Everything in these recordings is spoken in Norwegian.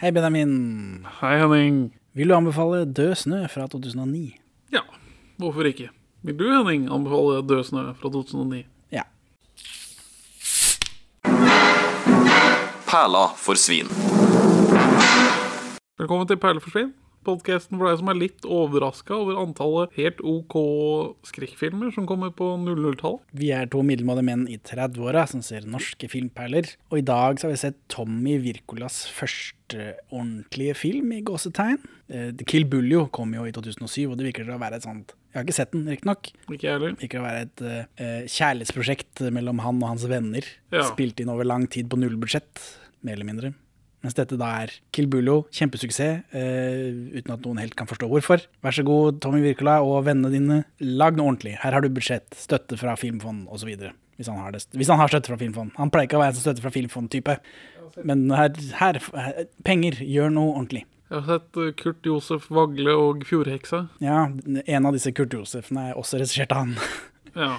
Hei, Benjamin. Hei, Henning. Vil du anbefale Død snø fra 2009? Ja, hvorfor ikke? Vil du, Henning, anbefale Død snø fra 2009? Ja. Perla for svin. Velkommen til Perleforsvinn. Podkasten for deg som er litt overraska over antallet helt OK skrekkfilmer som kommer på 00-tallet. Vi er to middelmådige menn i 30-åra som ser norske filmperler. Og i dag så har vi sett Tommy Wirkolas første ordentlige film, i gåsetegn. Eh, The Kill Buljo kom jo i 2007, og det virker til å være et sånt Jeg har ikke sett den, riktignok. Virker å være et uh, kjærlighetsprosjekt mellom han og hans venner. Ja. Spilt inn over lang tid på nullbudsjett, mer eller mindre. Mens dette da er Kill Bullo, kjempesuksess, uh, uten at noen helt kan forstå hvorfor. Vær så god, Tommy Wirkola og vennene dine, lag noe ordentlig. Her har du budsjett, støtte fra Filmfond osv. Hvis, han har det. hvis han har støtte fra Filmfond. Han pleier ikke å være en som støtte fra Filmfond-type. Men her, her, her Penger, gjør noe ordentlig. Jeg har sett eh, Kurt Josef Vagle og Fjordheksa. Ja, en av disse Kurt Josefene er også regissert av han. Ja.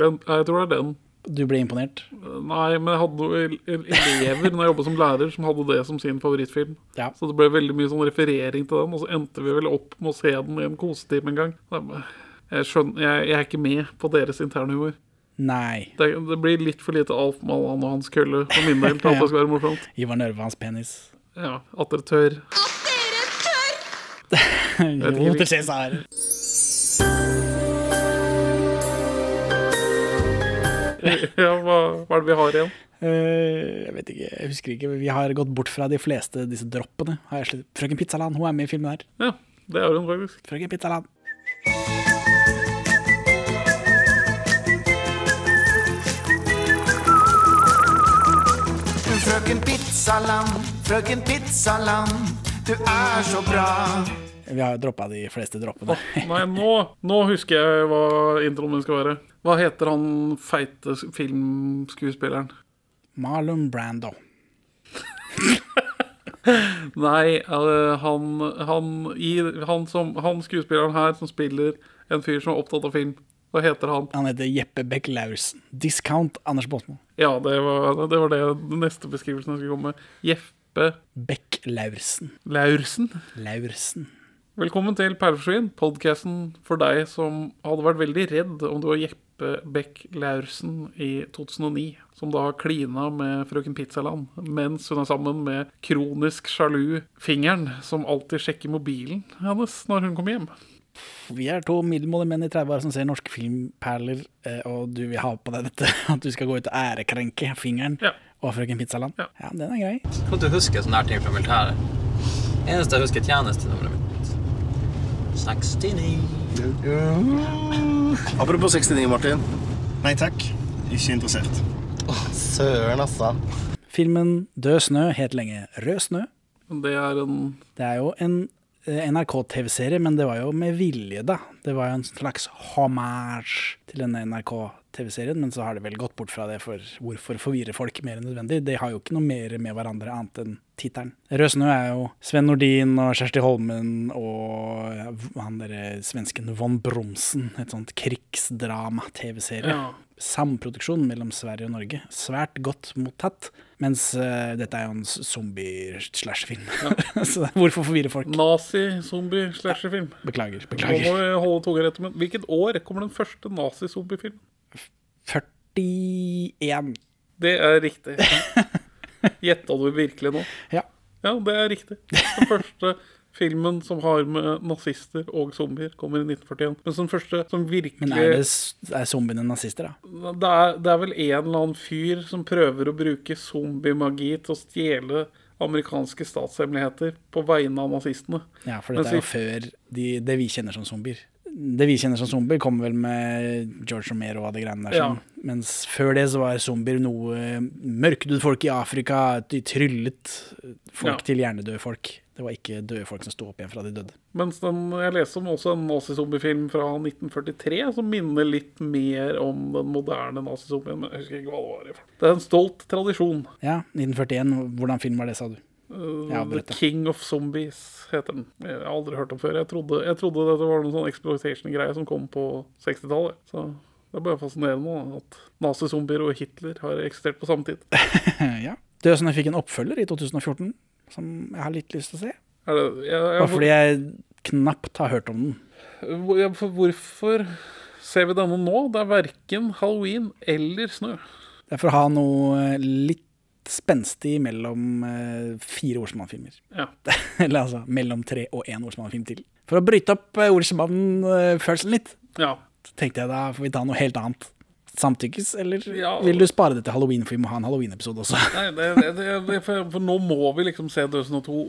Den, jeg tror det er den. Du ble imponert? Nei, men jeg hadde noen elever når jeg jobbet som lærer, som hadde det som sin favorittfilm. Ja. Så det ble veldig mye sånn referering til den, og så endte vi vel opp med å se den i en kosetime en gang. Jeg skjønner, jeg, jeg er ikke med på deres interne humor. Nei. Det, det blir litt for lite Alf Mallan og hans kølle for min del til at det skal være morsomt. Ivar Nørve hans penis. Ja, At dere tør. Jo, til Cæsar. Ja, hva, hva er det vi har igjen? Uh, jeg vet ikke, jeg husker ikke. Vi har gått bort fra de fleste disse droppene. Frøken Pizzaland, hun er med i filmen her. Ja, det er hun faktisk. Frøken Pizzaland. Frøken Pizzaland, frøken Pizzaland, du er så bra. Vi har droppa de fleste droppene. Nei, nå, nå husker jeg hva introen min skal være. Hva heter han feite filmskuespilleren? Marlon Brando. Nei, eh, han, han, han, som, han skuespilleren her som spiller en fyr som er opptatt av film. Hva heter han? Han heter Jeppe Beck Laursen. Discount Anders Båtmo. Ja, det var det, var det den neste beskrivelsen jeg skulle komme med. Jeppe Beck Laursen. Laursen. Laursen. Velkommen til Perleforsvin, podkasten for deg som hadde vært veldig redd om du var Jeppe Beck Laursen i 2009, som da har klina med frøken Pizzaland, mens hun er sammen med kronisk sjalu fingeren, som alltid sjekker mobilen hennes når hun kommer hjem. Vi er to middelmådige menn i 30-åra som ser norske filmperler, eh, og du vil ha på deg dette at du skal gå ut og ærekrenke fingeren Ja. og frøken Pizzaland. Ja. ja, den er grei. Kan du huske sånne her ting fra militæret? Eneste jeg husker er tjenestenummeret mitt. 69. Apropos 69, Martin. Nei takk. Ikke interessert. Søren, altså. Filmen Død snø het lenge Rød snø. Det er en Det er jo en eh, NRK-TV-serie, men det var jo med vilje, da. Det var jo en slags hommage til denne NRK-TV-serien, men så har det vel gått bort fra det, for hvorfor forvirre folk mer enn nødvendig? De har jo ikke noe mer med hverandre annet enn tittelen. Rød snø er jo Sven Nordin og Kjersti Holmen og han derre svensken Von Bromsen. Et sånt krigsdrama-TV-serie. Ja. Samproduksjon mellom Sverige og Norge. Svært godt mottatt. Mens uh, dette er jo en zombie-slash-film. så hvorfor forvirre folk? nazi-zombie-slasher-film. Beklager. Nå må beklager. vi holde tunga rett. Hvilket år kommer den første nazi-zombie-filmen? 41. Det er riktig. Gjetta du virkelig nå? Ja. Ja, det er riktig. Den første filmen som har med nazister og zombier, kommer i 1941. Men den første som virkelig Men er, det, er zombiene nazister, da? det, er, det er vel en eller annen fyr som prøver å bruke zombiemagi til å stjele amerikanske statshemmeligheter på vegne av nazistene. Ja, for dette dette er jo før de, det vi kjenner som zombier. Det vi kjenner som zombier, kom vel med George Romero og de greiene der. Ja. Sånn. Mens før det så var zombier noe mørkdød folk i Afrika. De tryllet folk Ja. til hjernedøde folk. Det var ikke døde folk som sto opp igjen fra de døde. Mens den, jeg leste om også en nazi-zombiefilm fra 1943 som minner litt mer om den moderne nazi-zombien. Men jeg husker ikke hva det var. Det er en stolt tradisjon. Ja, 1941. Hvordan film var det, sa du? Uh, The. King of Zombies heter den. Jeg har aldri hørt om før. Jeg trodde, jeg trodde dette var noen sånn exploitation-greie som kom på 60-tallet. Så det er bare fascinerende at nazi-zombier og Hitler har eksistert på samme tid. ja. Død snø fikk en oppfølger i 2014, som jeg har litt lyst til å se. Er det, jeg, jeg, Bare fordi jeg knapt har hørt om den. Hvorfor ser vi denne nå? Det er verken halloween eller snø. Det er for å ha noe litt spenstig mellom eh, fire Olsenmann-filmer. Ja. Eller altså mellom tre og én Olsenmann-film til. For å bryte opp eh, Olsenmann-følelsen litt, ja. så tenkte jeg da får vi ta noe helt annet. Samtykkes, eller Ja. vil du spare det til halloween, for vi må ha en halloween-episode også? Nei, det, det, det, for, for nå må vi liksom se Døsen og to.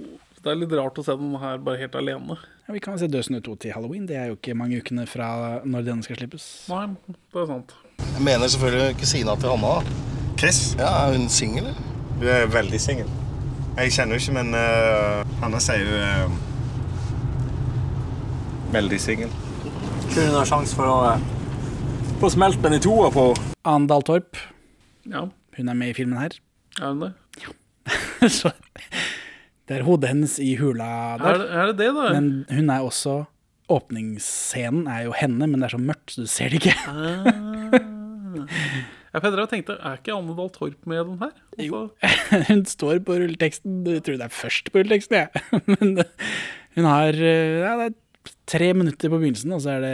Det er litt rart å se den her bare helt alene. Ja, vi kan se Død og 2 til halloween, det er jo ikke mange ukene fra når denne skal slippes. Nei, det er sant. Jeg mener selvfølgelig kusina til Hanna. Chris, Ja, Er hun singel, Hun er veldig singel. Jeg kjenner jo ikke, men uh, Hanna sier jo uh, Veldig singel. Tror hun har sjanse for å uh, få smelt den i toa på Andal Torp, Ja, hun er med i filmen her. er hun det? så det er hodet hennes i hula Er, der. det- er det det, da? Men hun er også Åpningsscenen er jo henne, men det er så mørkt, så du ser det ikke. Jeg Fedra tenkte, er ikke Anne Dahl Torp med den her? Og Jo. Hun står på rulleteksten. Jeg tror det er først på rulleteksten, jeg. Men hun har eh, ja, det er tre minutter på begynnelsen, og så er det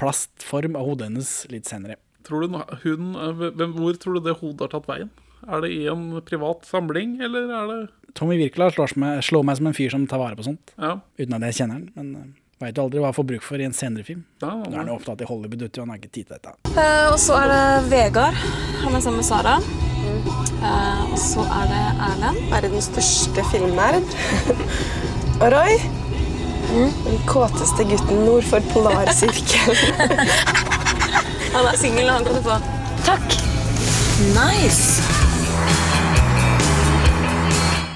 plastform av hodet hennes litt senere. Tror du hun, eh, hvor tror du det hodet har tatt veien? Er det i en privat samling, eller er det Tommy Wirkola slår, slår meg som en fyr som tar vare på sånt, Ja. uten at jeg kjenner han. Men veit aldri hva jeg får bruk for i en senere film. Nå er han jo opptatt i Hollywood, og han har ikke tid til dette. Uh, og så er det Vegard. Han er sammen med Sara. Eh, og så er det Erlend. Verdens største filmnerd. Og Roy. Den kåteste gutten nord for polarsirkelen. Han er singel, han kan du få. Takk. Nice.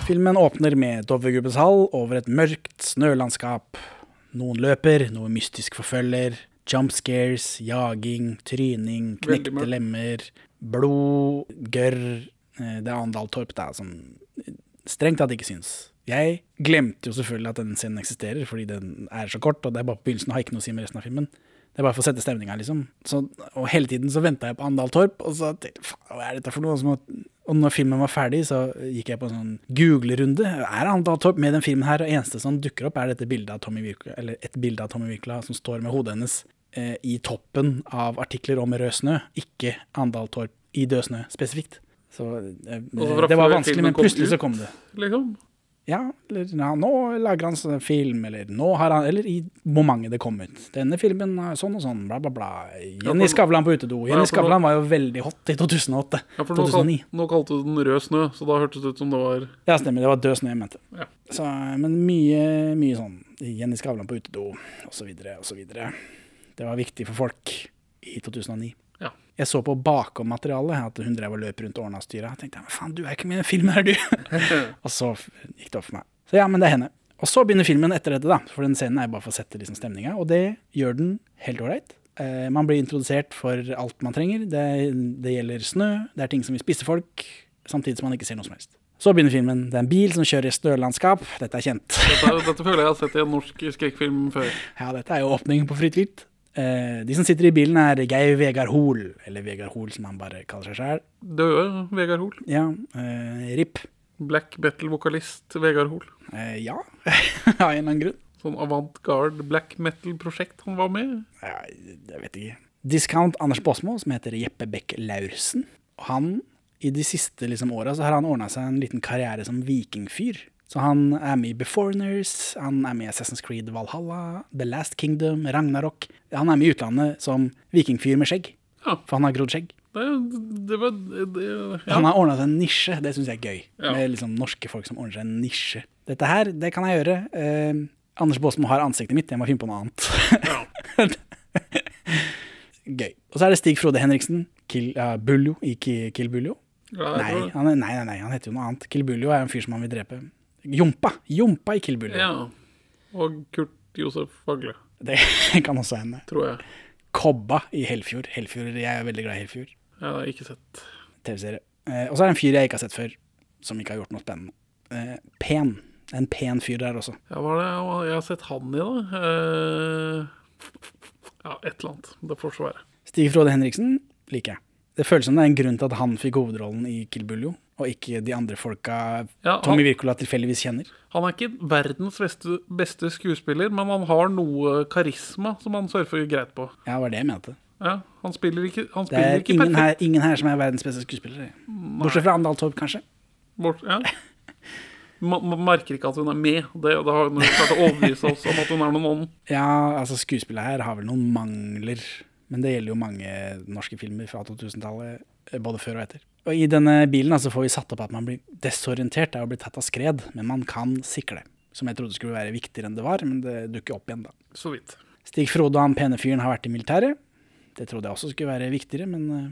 Filmen åpner med Dovregubbens hall over et mørkt snølandskap. Noen løper, noe mystisk forfølger. Jump scares, jaging, tryning, knekte lemmer, blod, gørr. Eh, Det er Andal Torp da, som strengt tatt ikke syns. Jeg glemte jo selvfølgelig at den scenen eksisterer, fordi den er så kort, og det er bare på begynnelsen, og har ikke noe å si med resten av filmen. Det er bare for å sette stemninga, liksom. Så, og hele tiden så venta jeg på Andal Torp, og så hva er dette for noe? Som at- Og når filmen var ferdig, så gikk jeg på en sånn Google-runde. Er Andal Torp med den filmen her? Og eneste som dukker opp, er dette bildet av Tommy Virkla, eller et bilde av Tommy Virkla som står med hodet hennes eh, i toppen av artikler om rød snø, ikke Andal Torp i død snø spesifikt. Så eh, det var vanskelig, men plutselig så kom det. Liksom. Ja, eller ja, nå lager han sånn film, eller nå har han Eller i momentet det kom ut. Denne filmen er sånn og sånn, bla, bla, bla. Jenny Skavlan på utedo. Jenny Skavlan var jo veldig hot i 2008. Ja, for nå, kal 2009. nå kalte du den rød snø, så da hørtes det ut som det var Ja, stemmer. Det var død snø jeg mente. Ja. Så, men mye, mye sånn Jenny Skavlan på utedo, osv., osv. Det var viktig for folk i 2009. Jeg så på bakom-materialet at hun drev og løp rundt og ordna styra. Jeg tenkte men faen, du er ikke med i filmen her, du. og så gikk det opp for meg. Så ja, men det er henne. Og så begynner filmen etter dette, da. For den scenen er bare for å sette liksom stemninga, og det gjør den helt ålreit. Eh, man blir introdusert for alt man trenger. Det, det gjelder snø, det er ting som vil spise folk, samtidig som man ikke ser noe som helst. Så begynner filmen. Det er en bil som kjører i snølandskap. Dette er kjent. Dette, dette føler jeg har sett i en norsk skrekkfilm før. Ja, dette er jo åpningen på Fritt vilt. Eh, de som sitter i bilen, er Geir Vegard Hoel, eller Vegard Hoel som han bare kaller seg sjøl. Døde Vegard Hoel. Ja, eh, RIP. Black metal-vokalist Vegard Hoel. Eh, ja, av en eller annen grunn. Sånn avantgarde black metal-prosjekt han var med i. Ja, jeg vet ikke. Discount Anders Baasmo, som heter Jeppe Beck Laursen. Han, i de siste liksom, åra, så har han ordna seg en liten karriere som vikingfyr. Så han er med i Beforeigners, han er med i Assassin's Creed Valhalla, The Last Kingdom, Ragnarok. Han er med i utlandet som vikingfyr med skjegg. Ja. For han har grodd skjegg. Det, det var det, ja. Han har ordna seg en nisje, det syns jeg er gøy. Ja. Med liksom norske folk som ordner seg en nisje. Dette her, det kan jeg gjøre. Eh, Anders Baasmo har ansiktet mitt, jeg må finne på noe annet. gøy. Og så er det Stig Frode Henriksen, Kill, uh, Buljo i Kill Buljo. Nei, han nei, nei, han heter jo noe annet. Kill Buljo er en fyr som han vil drepe. Jompa! Jompa i Kill Bill. Ja. Og Kurt Josef Fagle, Det kan også hende. tror jeg. Kobba i Helfjord. Helfjord, Jeg er veldig glad i Helfjord. Jeg har ikke sett. TV-serie. Eh, og så er det en fyr jeg ikke har sett før, som ikke har gjort noe spennende. Eh, pen. En pen fyr der også. Ja, hva er det jeg har sett han i, da? Eh, ja, et eller annet. Det får så være. Stig Frode Henriksen liker jeg. Det føles som det er en grunn til at han fikk hovedrollen i Kill Buljo, og ikke de andre folka Ja, han- Tommy Wirkola tilfeldigvis kjenner. Han er ikke verdens beste, beste skuespiller, men han har noe karisma som han surfer greit på. Ja, det var det jeg mente. Ja, Han spiller ikke, han Det er ikke ingen her, ingen her som er verdens beste skuespiller. Bortsett fra Andal Torp, kanskje. Bort, ja. Man, man merker ikke at hun er med. Det, det har hun klart å overbevise oss om at hun er noen annen. Ja, altså skuespillet her har vel noen mangler, men det gjelder jo mange norske filmer fra 2000-tallet, eh, både før og etter. Og i denne bilen altså, får vi satt opp at man blir desorientert av å bli tatt av skred, men man kan sikle. Som jeg trodde skulle være viktigere enn det var, men det dukker opp igjen da. Så vidt. Stig Frode og han pene fyren har vært i militæret. Det trodde jeg også skulle være viktigere, men eh,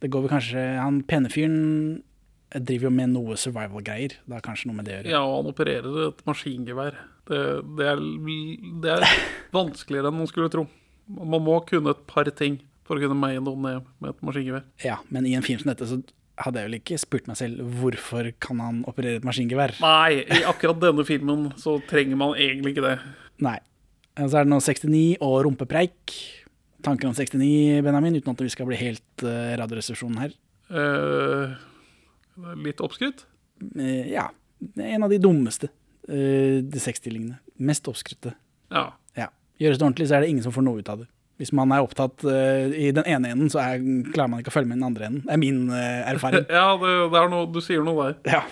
det går vel kanskje Han pene fyren driver jo med noe survival-greier. Det har kanskje noe med det å gjøre. Ja, og han opererer et maskingevær. Det, det, er, det er vanskeligere enn man skulle tro. Man må kunne et par ting for å kunne meie noen ned med et maskingevær. Ja, men i en film som dette så hadde jeg vel ikke spurt meg selv hvorfor kan han operere et maskingevær. Nei, i akkurat denne filmen så trenger man egentlig ikke det. Nei. Så er det nå 69 og rumpepreik. Tanker om 69, Benjamin, uten at vi skal bli helt uh, Radioresepsjonen her. Uh, litt oppskrytt. Uh, ja. En av de dummeste uh, de sexstillingene. Mest oppskrytte. Ja. Gjøres det ordentlig, så er det ingen som får noe ut av det. Hvis man er opptatt uh, i den ene enden, så er, klarer man ikke å følge med i den andre enden. Det er min uh, erfaring. Ja, det, det er noe, du sier noe der. Ja.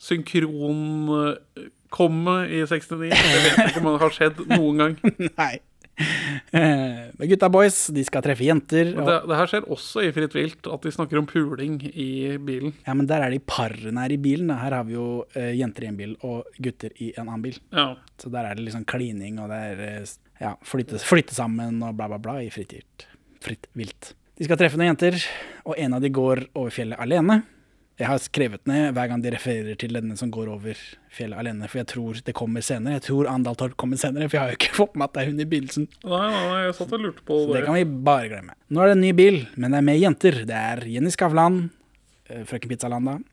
Synkronkomme i 69. Det vet ikke om det har skjedd noen gang. Nei. Eh, Men gutta boys, de skal treffe jenter. Og, Det, det her skjer også i Fritt vilt, at de snakker om puling i bilen. ja, men der er de parene her i bilen. Her har vi jo uh, jenter i en bil og gutter i en annen bil. Ja. Så der er det liksom klining, og det er eh, ja, flytte, flytte sammen og bla, bla, bla i fritt. Fritt vilt. De skal treffe noen jenter, og en av de går over fjellet alene. Jeg har skrevet ned hver gang de refererer til denne som går over fjellet alene, for jeg tror det kommer senere. Jeg tror Andal Torp kommer senere, for jeg har jo ikke fått med at det er hun i begynnelsen. Nei, nei, jeg satt og lurte på det. Så det kan vi bare glemme. Nå er det en ny bil, men det er med jenter. Det er Jenny Skavlan, eh, Frøken Pizzalanda. da.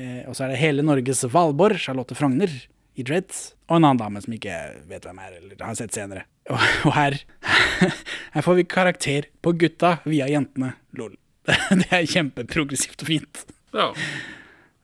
Eh, og så er det hele Norges Valborg, Charlotte Frogner, i Dreads. Og en annen dame som ikke vet hvem er, eller har sett senere. Og, og her, her får vi karakter på gutta via jentene. Lol. Det er kjempeprogressivt og fint. Ja.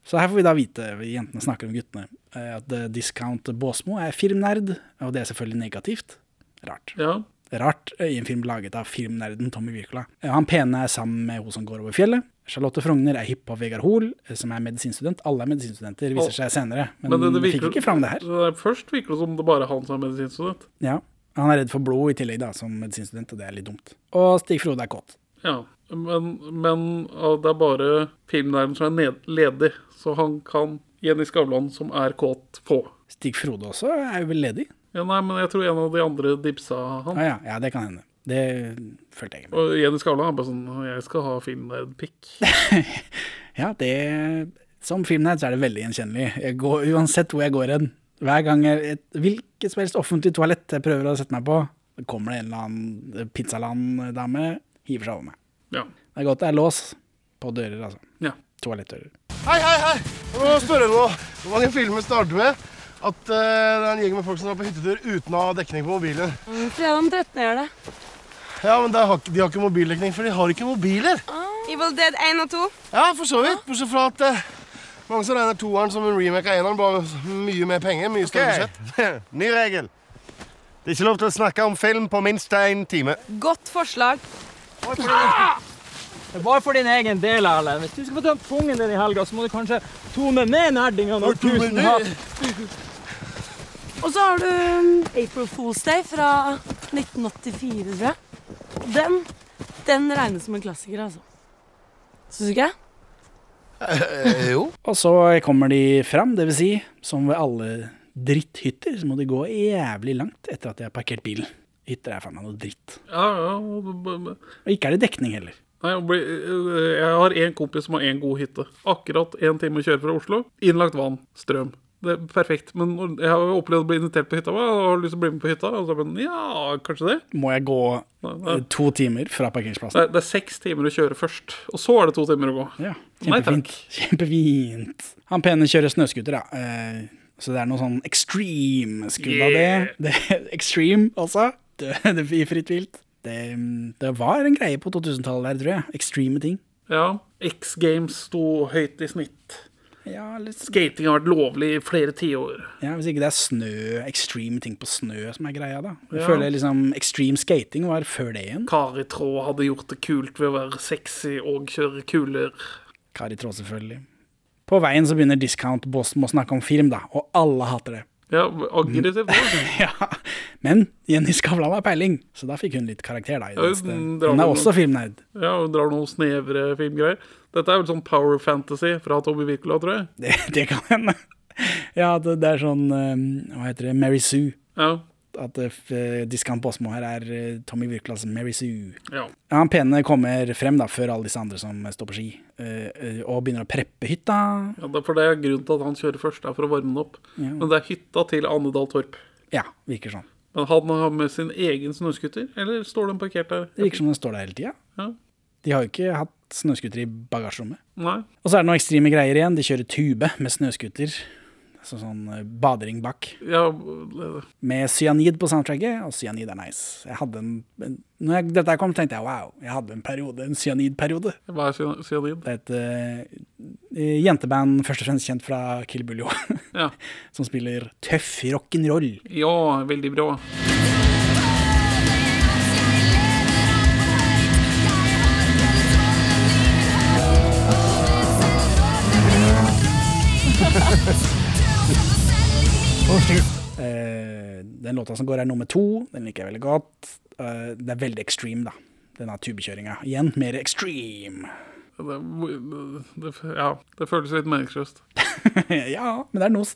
Så her får vi da vite, jentene snakker om guttene, eh, at Discount Båsmo er filmnerd, og det er selvfølgelig negativt. Rart. ja. Rart eh, i en film laget av filmnerden Tommy Wirkola. Eh, Han pene er sammen med hun som går over fjellet. Charlotte Frogner er hypp på Vegard Hoel, eh, som er medisinstudent. Alle er medisinstudenter, viser seg senere. Men, Men det, det vi virker, fikk ikke fram det her. det er- Først virker det som det bare er han som er medisinstudent. Ja. Han er redd for blod i tillegg, da, som medisinstudent, og det er litt dumt. Og Stig Frode er kåt. Ja. Men, men det er bare filmnerden som er ledig, så han kan Jenny Skavlan, som er kåt, få. Stig Frode også er jo vel ledig? Ja, nei, men jeg tror en av de andre dipsa han. Ah, ja, ja, det kan hende. Det følte jeg ikke med. Og Jenny Skavlan er bare sånn Jeg skal ha filmnerdpikk. Ja, det Som filmnerd så er det veldig gjenkjennelig. Jeg går, uansett hvor jeg går hen, hver gang jeg, et, hvilket som helst offentlig toalett jeg prøver å sette meg på, kommer det en eller annen pizzaland-dame, hiver seg over meg. Ja. Det er godt det er lås på dører, altså. ja. Toalettdører. Hei, hei, hei! Jeg må spørre noe. Hvor mange filmer starter med at uh, det er en gjeng med folk som drar på hyttetur uten å ha dekning på mobilen? Fredag den 13. gjør det. Ja, men det har, de har ikke mobildekning, for de har ikke mobiler. Evil Dead 1 og 2. Ja, for så vidt. Bortsett fra at eh, mange som regner toeren som en remake av eneren, bare mye mer penger, mye større budsjett. Ny regel. Det er ikke lov til å snakke om film på minst én time. Godt forslag. Det er bare for din egen del, Erlend. Hvis du skal få tømt pungen din i helga, så må du kanskje tone ned nerdingene når tusen hatt. Og så har du um, April Fool's Day fra 1984, tror jeg. Den, den regnes som en klassiker, altså. Syns du ikke? Eh, jo. Og så kommer de fram, det vil si, som ved alle dritthytter, så må de gå jævlig langt etter at de har parkert bilen. Hytter er faen meg noe dritt. ja, ja. og ikke er det dekning heller. Nei, jeg øh, jeg har en kompis som har en god hytte. Akkurat én time å kjøre fra Oslo. Innlagt vann, strøm. Det er perfekt. Men jeg har jo opplevd å bli invitert på hytta. Hva, har lyst til å bli med på hytta? Og så men, ja, kanskje det. Må jeg gå eh, to timer fra Det parkeringsplassen? er, det er seks timer å kjøre først, og så er det to timer å gå. Ja, Nei, kjempefint. Kjempefint. Han pene kjører snøscooter, da. Eh, så det er noe sånn extreme skudd av det. Yeah. det. Extreme også. Det, det i fritt vilt. Det, det var en greie på 2000-tallet der, tror jeg. Extreme ting. Ja. X Games sto høyt i snitt. Ja, litt, Skating har vært lovlig i flere tiår. ja, Hvis ikke det er snø, extreme ting på snø som er greia, da. Jeg Ja. føler liksom extreme skating var før det igjen. Kari Trå hadde gjort det kult ved å være sexy og kjøre kuler. Kari Trå, selvfølgelig. På veien så begynner Discount Boss med å snakke om film, da, og alle hater det. Ja, aggressivt. ja, Men Jenny Skavlan har peiling, så da fikk hun litt karakter, da. i det Ja, hun Hun er også filmnerd. Ja, hun drar noen snevre filmgreier. Dette er vel sånn power fantasy fra Tommy Wirkola, tror jeg. Det, det kan hende. Ja, det, det er sånn um, Hva heter det? Mary Sue. Ja. At uh, Discount Bosmo her er uh, Tommy Wirkolas Mary Sue. ja. Han pene kommer frem da, før alle disse andre som står på ski, og begynner å preppe hytta. ja det, for det er grunnen til at han kjører først, er for å varme den opp. Ja. Men det er hytta til Annedal Torp. Ja, virker sånn. Men han har med sin egen snøscooter, eller står den parkert der? Det virker som den står der hele tida. Ja. De har jo ikke hatt snøscooter i bagasjerommet. Nei. Og så er det noen ekstreme greier igjen. De kjører tube med snøscooter. Så sånn uh, badering bak. Ja, Med cyanid på soundtracket, og cyanid er nice. Jeg hadde en, en Når jeg, dette kom, tenkte jeg wow, jeg hadde en periode, en cyanidperiode. hva er cyanid? Det er et uh, jenteband først og fremst kjent fra Kill Buljo, Ja. som spiller tøff rock'n'roll. ja, veldig bra. Eh, den låta som går er nummer to, den liker jeg veldig godt. Eh, det er veldig extreme, da. Denne tubekjøringa. Igjen mer extreme. Det, det, ja, det føles litt meningsløst. ja, men det er noe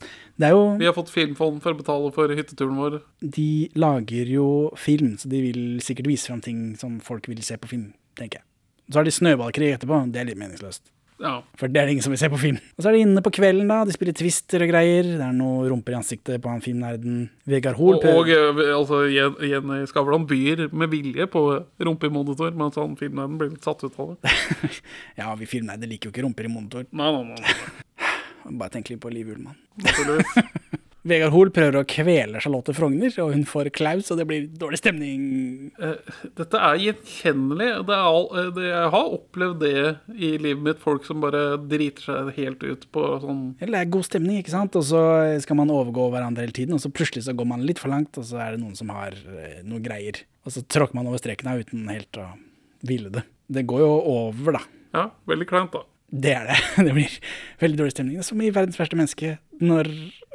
Det er jo Vi har fått filmfond for å betale for hytteturen vår. De lager jo film, så de vil sikkert vise fram ting som folk vil se på film, tenker jeg. Så har de snøballkrig etterpå. Det er litt meningsløst. Ja. For det er det ingen som vil se på film. Og så er de inne på kvelden, da. De spiller Twister og greier. Det er noe rumper i ansiktet på han filmnerden Vegard Hoel. Og, og eh, altså, Jenny Skavlan byr med vilje på rumpe i monitor, mens han filmnerden blir litt satt ut av det. Ja, vi filmnerder liker jo ikke rumper i monitor. Nei, nei, nei. nei. Bare tenk litt på Liv Ullmann. Vegard Hoel prøver å kvele Charlotte Frogner, og hun får klaus, og det blir dårlig stemning. Eh, Dette er gjenkjennelig. Det er all, eh, det, jeg har opplevd det i livet mitt. Folk som bare driter seg helt ut på sånn Eller det er god stemning, ikke sant? Og så skal man overgå hverandre hele tiden, og så plutselig så går man litt for langt, og så er det noen som har noen greier. Og så tråkker man over streken her uten helt å ville det. Det går jo over, da. Ja, veldig kleint, da. Det er det. Det blir veldig dårlig stemning. Det er som i Verdens verste menneske, når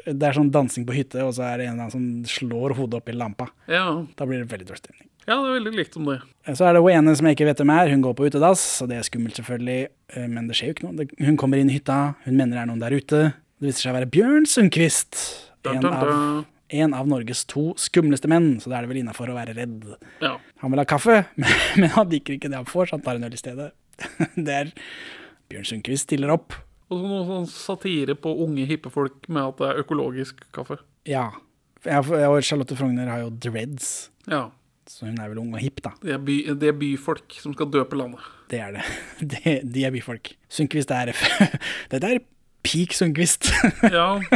det er sånn dansing på hytte, og så er det en som slår hodet opp i lampa. Ja, Da blir det veldig dårlig stemning. ja det er veldig likt om det. Så er det hun ene som jeg ikke vet hvem er. Hun går på utedass, og det er skummelt selvfølgelig. eh, Men det skjer jo ikke noe. Hun kommer inn i hytta, hun mener det er noen der ute. Det viser seg å være Bjørn Sundquist. En av, en av Norges to skumleste menn, så da er det vel innafor å være redd. Ja. Han vil ha kaffe, men, men han liker ikke det han får, så han tar en øl i stedet. Det er Bjørn Sundquist stiller opp. Og så noe sånn satire på unge, hippe folk med at det er økologisk kaffe. Ja. Jeg, og Charlotte Frogner har jo dreads, Ja. så hun er vel ung og hipp, da. Det er, by, det er byfolk som skal døpe landet. Det er det. De, de er byfolk. Sundquist er Dette er peak Sundquist. Ja,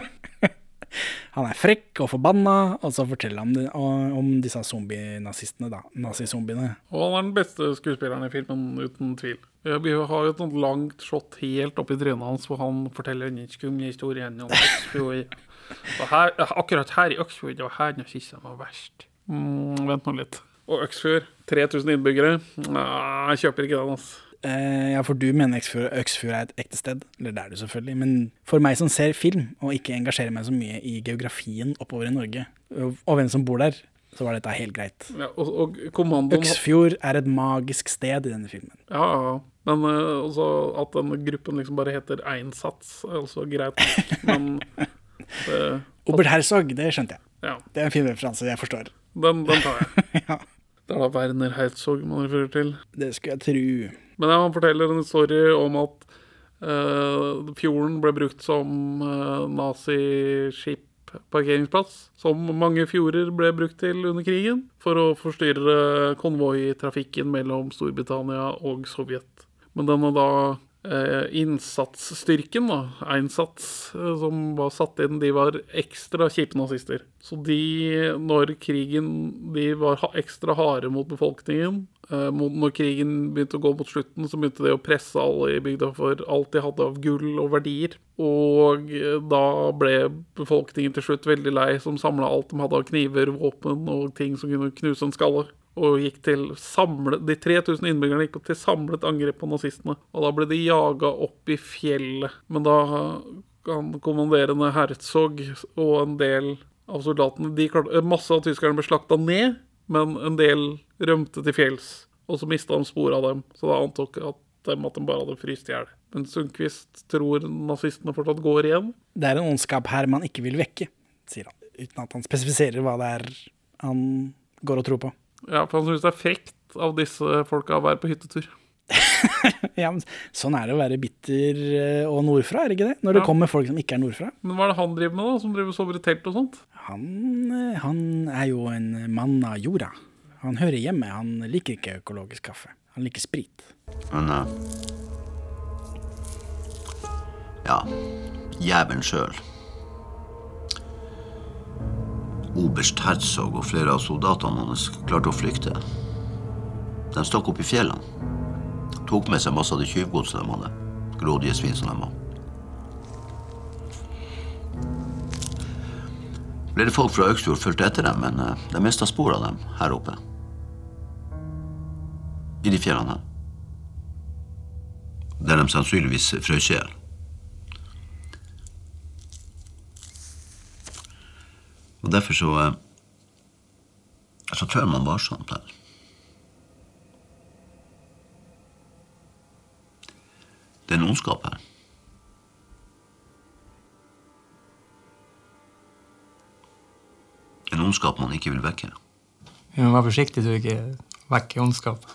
Han er frekk og forbanna, og så forteller han om om disse zombie-nazistene, da. Nazizombiene. og han er den beste skuespilleren i filmen, uten tvil. Ja, Vi har jo et sånt langt shot helt oppi trynet hans hvor han forteller en skummel historie om Øksfjord. Her, akkurat her i Øksfjord, det var her nazistene var verst. Mm, vent nå litt. Og Øksfjord, 3000 innbyggere. Nei, jeg kjøper ikke den, altså. Uh, ja, for du mener Øksfjord, Øksfjord er et ekte sted? Eller det er det selvfølgelig. Men for meg som ser film, og ikke engasjerer meg så mye i geografien oppover i Norge, og, og hvem som bor der, så var dette helt greit. Ja, og, og kommandoen Øksfjord er et magisk sted i denne filmen. Ja, ja. Men uh, også at denne gruppen liksom bare heter Einsats, er også greit. Men det, Obert Herzog, det skjønte jeg. ja, Det er en fin referanse jeg forstår. den, den tar jeg. ja, Det er da Werner Herzog man refererer til. det skulle jeg tro. Men ja, han forteller en story om at uh, fjorden ble brukt som uh, naziskip-parkeringsplass. Som mange fjorder ble brukt til under krigen. For å forstyrre konvoitrafikken mellom Storbritannia og Sovjet. Men den er da eh, innsatsstyrken, da, Einsats, eh, som var satt inn, de var ekstra kjipe nazister. Så de, når krigen De var ekstra harde mot befolkningen. Eh, når krigen begynte å gå mot slutten, så begynte de å presse alle i bygda for alt de hadde av gull og verdier. Og eh, da ble befolkningen til slutt veldig lei, som samla alt de hadde av kniver, våpen og ting som kunne knuse en skalle. Og gikk til samlet, De 3000 innbyggerne gikk til samlet angrep på nazistene. Og da ble de jaga opp i fjellet. Men da kan kommanderende Herzog og en del av soldatene de klarte, Masse av tyskerne ble slakta ned, men en del rømte til fjells. Og så mista de spor av dem. Så da antok at dem at de bare hadde fryst i hjel. Men Sundquist tror nazistene fortsatt går igjen. Det er en ondskap her man ikke vil vekke, sier han. Uten at han spesifiserer hva det er han går og tror på. Ja, for han syns det er frekt av disse folka å være på hyttetur. Ja, men Sånn er det å være bitter eh, og nordfra, er det ikke det? Når det Ja. kommer folk som ikke er nordfra. Men hva er det han driver med, da? Som driver og sover i telt og sånt? Han, eh, han er jo en mann av jorda. Han hører hjemme. Han liker ikke økologisk kaffe. Han liker sprit. Men uh, Ja, jævelen sjøl. Oberst Herzog og flere av soldatene hans klarte å flykte. De stakk opp i fjellene. Tok med seg masse av det tjuvgodset de hadde. Grådige svin som de var. Flere folk fra Øksfjord fulgte etter dem, men eh, de mista spor av dem her oppe. I de fjellene her. Der de sannsynligvis frøs i hjel. Og derfor så eh, Så tør man varsomt her. Det er en ondskap man ikke vil vekke. Vi må være forsiktige så vi ikke vekker ondskap.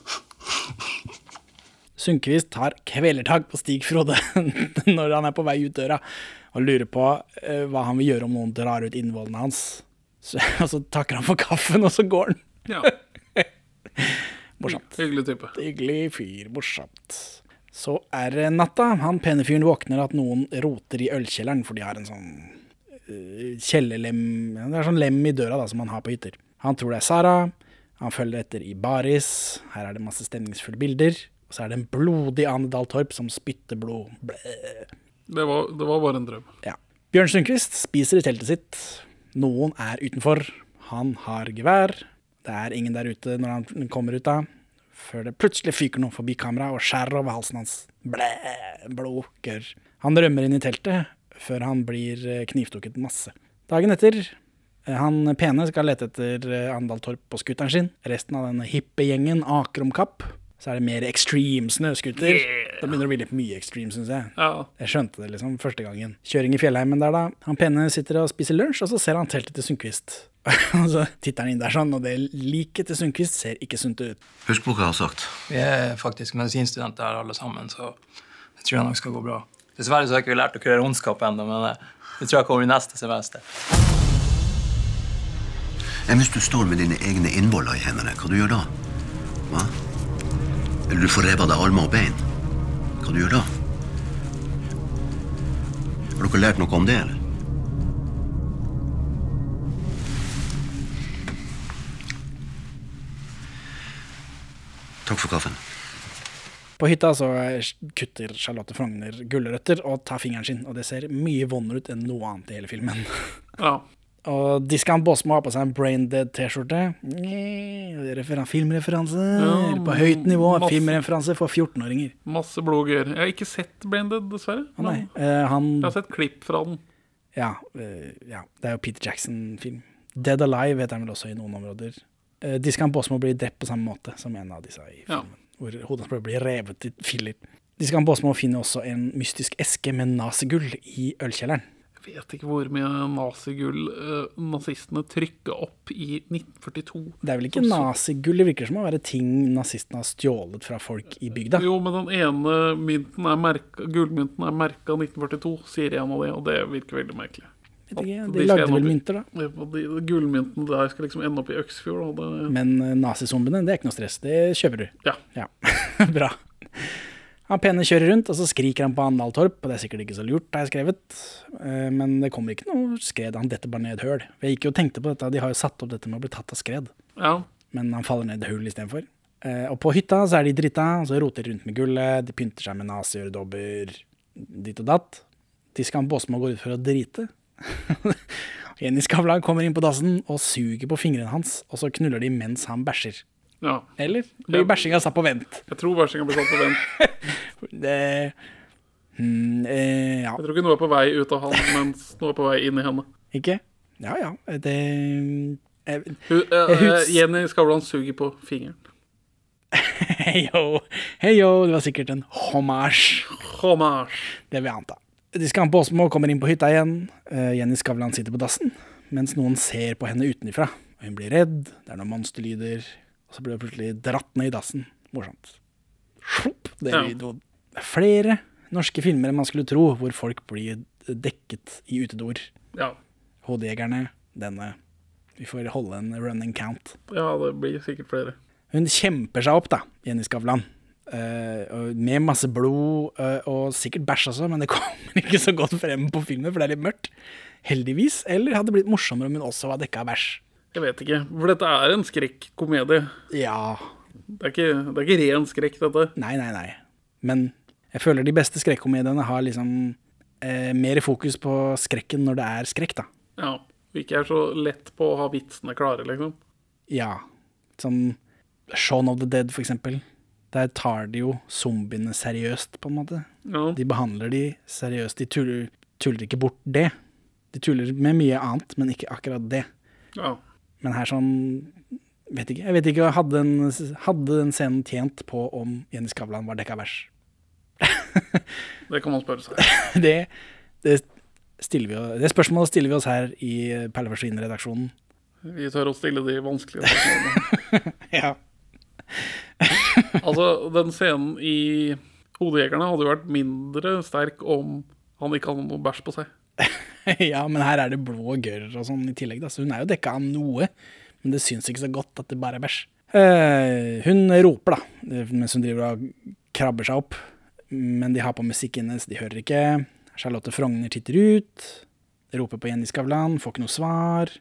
Sundquist tar kvelertak på Stig Frode når han er på vei ut døra, og lurer på eh, hva han vil gjøre om noen drar ut innvollene hans. Så, og så takker han for kaffen, og så går han. Ja. Morsomt. Hyggelig type. Hyggelig fyr, morsomt. Så er natta. Han pene fyren våkner at noen roter i ølkjelleren, for de har en sånn uh, kjellerlem Det er sånn lem i døra da, som man har på hytter. Han tror det er Sara. Han følger etter i baris. Her er det masse stemningsfulle bilder. Og så er det en blodig Ane Dahl Torp som spytter blod. Det var, det var bare en drøm. Ja. Bjørn Sundquist spiser i teltet sitt. Noen er utenfor. Han har gevær. Det er ingen der ute når han kommer ut da. Før det plutselig fyker noen forbi kameraet og skjærer over halsen hans. Blæ, blod. Han rømmer inn i teltet før han blir knivtukket masse. Dagen etter eh, han pene skal lete etter eh, Andal Torp på scooteren sin. Resten av denne hippe gjengen aker om kapp. Så er det mer extreme snøscooter. Da begynner det å bli litt mye extreme, syns jeg. Ja. Jeg skjønte det liksom første gangen. Kjøring i fjellheimen der, da. Han pene sitter og spiser lunsj, og så ser han teltet til Sundquist. og så titter han inn der sånn, og det liket til Sundquist ser ikke sunt ut. Husk på hva jeg har sagt. Vi er faktisk medisinstudenter her alle sammen, så jeg tror jeg nok skal gå bra. Dessverre så har ikke vi lært å kurere ondskap ennå, men eh, det tror jeg kommer i neste semester. Enn hvis du står med dine egne innvoller i hendene, hva du gjør da? Hva? Eller du får revet av deg armer og bein? Hva du gjør da? Har dere lært noe om det, eller? Takk for kaffen. På hytta så kutter Charlotte Frogner gulrøtter og tar fingeren sin, og det ser mye vondere ut enn noe annet i hele filmen. Ja. Og Diskan Båsmo har på seg en Braindead T-skjorte. Filmreferanse Ja, på høyt nivå. masse- Filmreferanse for 14-åringer. Masse blod og gørr. Jeg har ikke sett Blended, dessverre. Å nei. eh, han Jeg har sett klipp fra den. Ja, uh, ja, det er jo Peter Jackson-film. Dead Alive heter han vel også i noen områder. Uh, Diskan Båsmo blir drept på samme måte som en av disse i Ja. filmen. Hvor hodet hans blir revet i filler. Diskan Båsmo finner også en mystisk eske med nazigull i ølkjelleren. Jeg vet ikke hvor mye nazigull eh, nazistene trykka opp i 1942. Det er vel ikke nazigull, det virker som å være ting nazistene har stjålet fra folk i bygda. Jo, men den ene mynten er merka, gullmynten er merka 1942, sier en av de, og det virker veldig merkelig. Ikke, de, de lagde vel mynter, da. Gullmynten, De, gullmyntene der skal liksom ende opp i Øksfjord. Det, Men uh, nazizombiene, det er ikke noe stress. Det kjøper du. Ja. Ja, Bra. Han pene kjører rundt, og så skriker han på Andal Torp, og det er sikkert ikke så lurt, har jeg skrevet. Eh, Men det kommer ikke noe skred, han detter bare ned et høl. Jeg gikk jo og tenkte på dette, de har jo satt opp dette med å bli tatt av skred, Ja. men han faller ned i et hull istedenfor. Eh, Og på hytta så er de drita, og så roter de rundt med gullet, de pynter seg med naziøredobber, ditt og datt. De skal Båsmo gå ut for å drite. Jenny Skavlan kommer inn på dassen og suger på fingrene hans, og så knuller de mens han bæsjer. Ja. Eller blir bæsjinga satt på vent? Jeg tror bæsjinga blir satt på vent. Det mm, eh, Ja, Jeg tror ikke noe er på vei ut av han, mens noe er på vei inn i henne. ikke? Ja ja, det jeg, Jeg eh, Jenny Skavlan suger på fingeren. Hei yo, hey yo, det var sikkert en hommage. Hommage. Det vil jeg anta. De skal på Åsmo kommer inn på hytta igjen. Eh, Jenny Skavlan sitter på dassen, mens noen ser på henne utenfra. Hun blir redd, det er noen monsterlyder, og så ble hun plutselig dratt ned i dassen. Morsomt. Sjopp, Det er Ja. flere norske filmer enn man skulle tro, hvor folk blir dekket i utedoer. Ja. Hodejegerne, denne. Vi får holde en running count. ja, det blir sikkert flere. Hun kjemper seg opp, da, Jenny Skavlan. Uh, med masse blod uh, og sikkert bæsj også, men det kommer ikke så godt frem på filmen, for det er litt mørkt. Heldigvis. Eller hadde det blitt morsommere om hun også var dekka av bæsj. Jeg vet ikke, for dette er en skrekkomedie. Ja. Det er ikke, det er ikke ren skrekk, dette. Nei, nei, nei. Men jeg føler de beste skrekkomediene har liksom eh, mer fokus på skrekken når det er skrekk, da. Ja. Og ikke er så lett på å ha vitsene klare, liksom. Ja. Som Shaun of the Dead, for eksempel. Der tar de jo zombiene seriøst, på en måte. Ja. De behandler de seriøst. De tuller, tuller ikke bort det. De tuller med mye annet, men ikke akkurat det. ja. Men her sånn vet ikke, Jeg vet ikke, hadde den, hadde den scenen tjent på om Jenny Skavlan var dekka vers? Det kan man spørre seg. Det, det, vi, det spørsmålet stiller vi oss her i Perle forsvinner-redaksjonen. Vi tør å stille de vanskelige spørsmålene. Ja. altså, den scenen i Hodejegerne hadde jo vært mindre sterk om han ikke hadde noe bæsj på seg. ja, men her er det blod og gørr og sånn i tillegg, da. Så hun er jo dekka av noe. Men det syns ikke så godt at det bare er bæsj. Eh, hun roper, da, mens hun driver og krabber seg opp. Men de har på musikk inne, så de hører ikke. Charlotte Frogner titter ut. Roper på Jenny Skavlan, får ikke noe svar.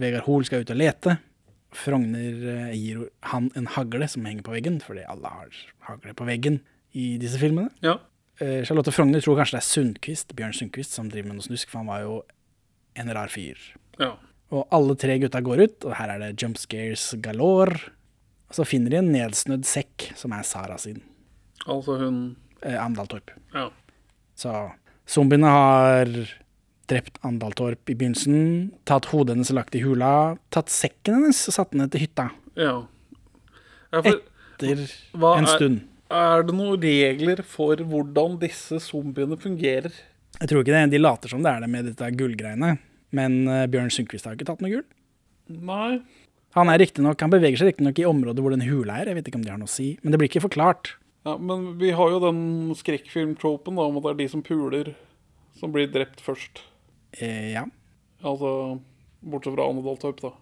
Vegard Hoel skal ut og lete. Frogner eh, gir han en hagle som henger på veggen, fordi alle har hagle på veggen i disse filmene. Ja. Eh, Charlotte Frogner tror kanskje det er Sundquist, Bjørn Sundquist som driver med noe snusk, for han var jo en rar fyr. Ja. Og alle tre gutta går ut, og her er det jump scares galore. Og så finner de en nedsnødd sekk, som er Sara sin. Altså hun Eh, Torp. Ja. Så zombiene har drept Andal Torp i begynnelsen, tatt hodet hennes og lagt i hula, tatt sekken hennes og satt den ned til hytta. ja. ja for, Etter en stund. Er det noen regler for hvordan disse zombiene fungerer? Jeg tror ikke det. De later som det er det med dette gullgreiene. Men eh, Bjørn Sundquist har ikke tatt noe gull. Nei. Han er riktignok, han beveger seg riktignok i området hvor den hula er. Jeg vet ikke om det har noe å si. Men det blir ikke forklart. Ja, men vi har jo den skrekkfilmtropen om at det er de som puler, som blir drept først. Eh, ja. Altså, bortsett fra Anne Dahl Torp, da.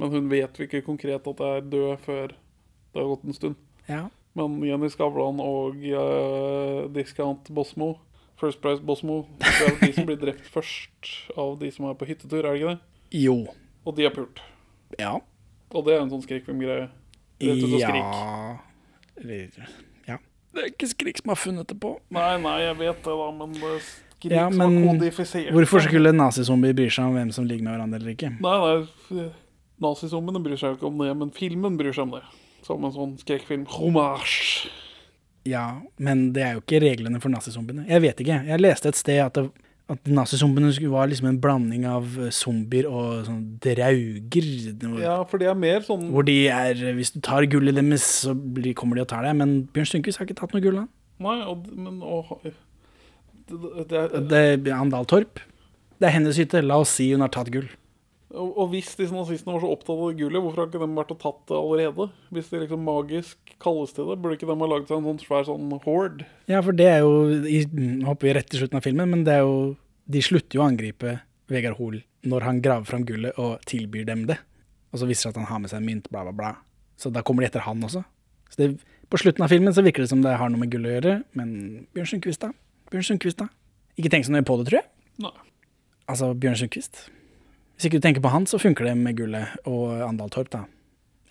Men hun vet ikke konkret at det er død før det har gått en stund. ja. Men Jenny Skavlan og uh, Discount Bosmo, First Price Bosmo, det er jo de som blir drept først av de som er på hyttetur, er det ikke det? Jo. Og de er pult. Ja. Og det er en sånn skrikfilmgreie. Rett ut og skrik. Ja. Det er ikke Skrik som har funnet det på. Nei, nei, jeg vet det, da, men det skrik Ja, som har men kodifisert. hvorfor skulle nazizombier bry seg om hvem som ligger med hverandre eller ikke? Nei, nei, nazizombiene bryr seg jo ikke om det, men filmen bryr seg om det. Som en sånn skrekkfilm. Hommage. Ja, men det er jo ikke reglene for nazizombiene. Jeg vet ikke. Jeg leste et sted at, det, at nazizombiene var liksom en blanding av eh, zombier og sånn drauger. Ja, for det er mer sånn Hvor de er Hvis du tar gullet deres, så blir, kommer de og tar deg. Men Bjørn Sundquist har ikke tatt noe gull, han. Nei, og, men og, det, det er, Det er Andal Torp. Det er hennes hytte. La oss si hun har tatt gull. Og, og hvis disse nazistene var så opptatt av gullet, hvorfor har ikke de vært og tatt det allerede? Hvis det liksom magisk kalles til det, burde ikke de ha laget seg en sånn svær sånn horde? Ja, for det er jo i, hopper vi rett til slutten av filmen, men det er jo De slutter jo å angripe Vegard Hoel når han graver fram gullet og tilbyr dem det. Og så viser det seg at han har med seg mynt, bla, bla, bla. Så da kommer de etter han også. Så det, på slutten av filmen så virker det som det har noe med gull å gjøre, men Bjørn Sundquist, da? Bjørn Sundquist, da? Ikke tenk så nøye på det, tror jeg. Nei. Altså, Bjørn Sundquist. Hvis ikke du tenker på han, så funker det med gullet og Andal Torp, da.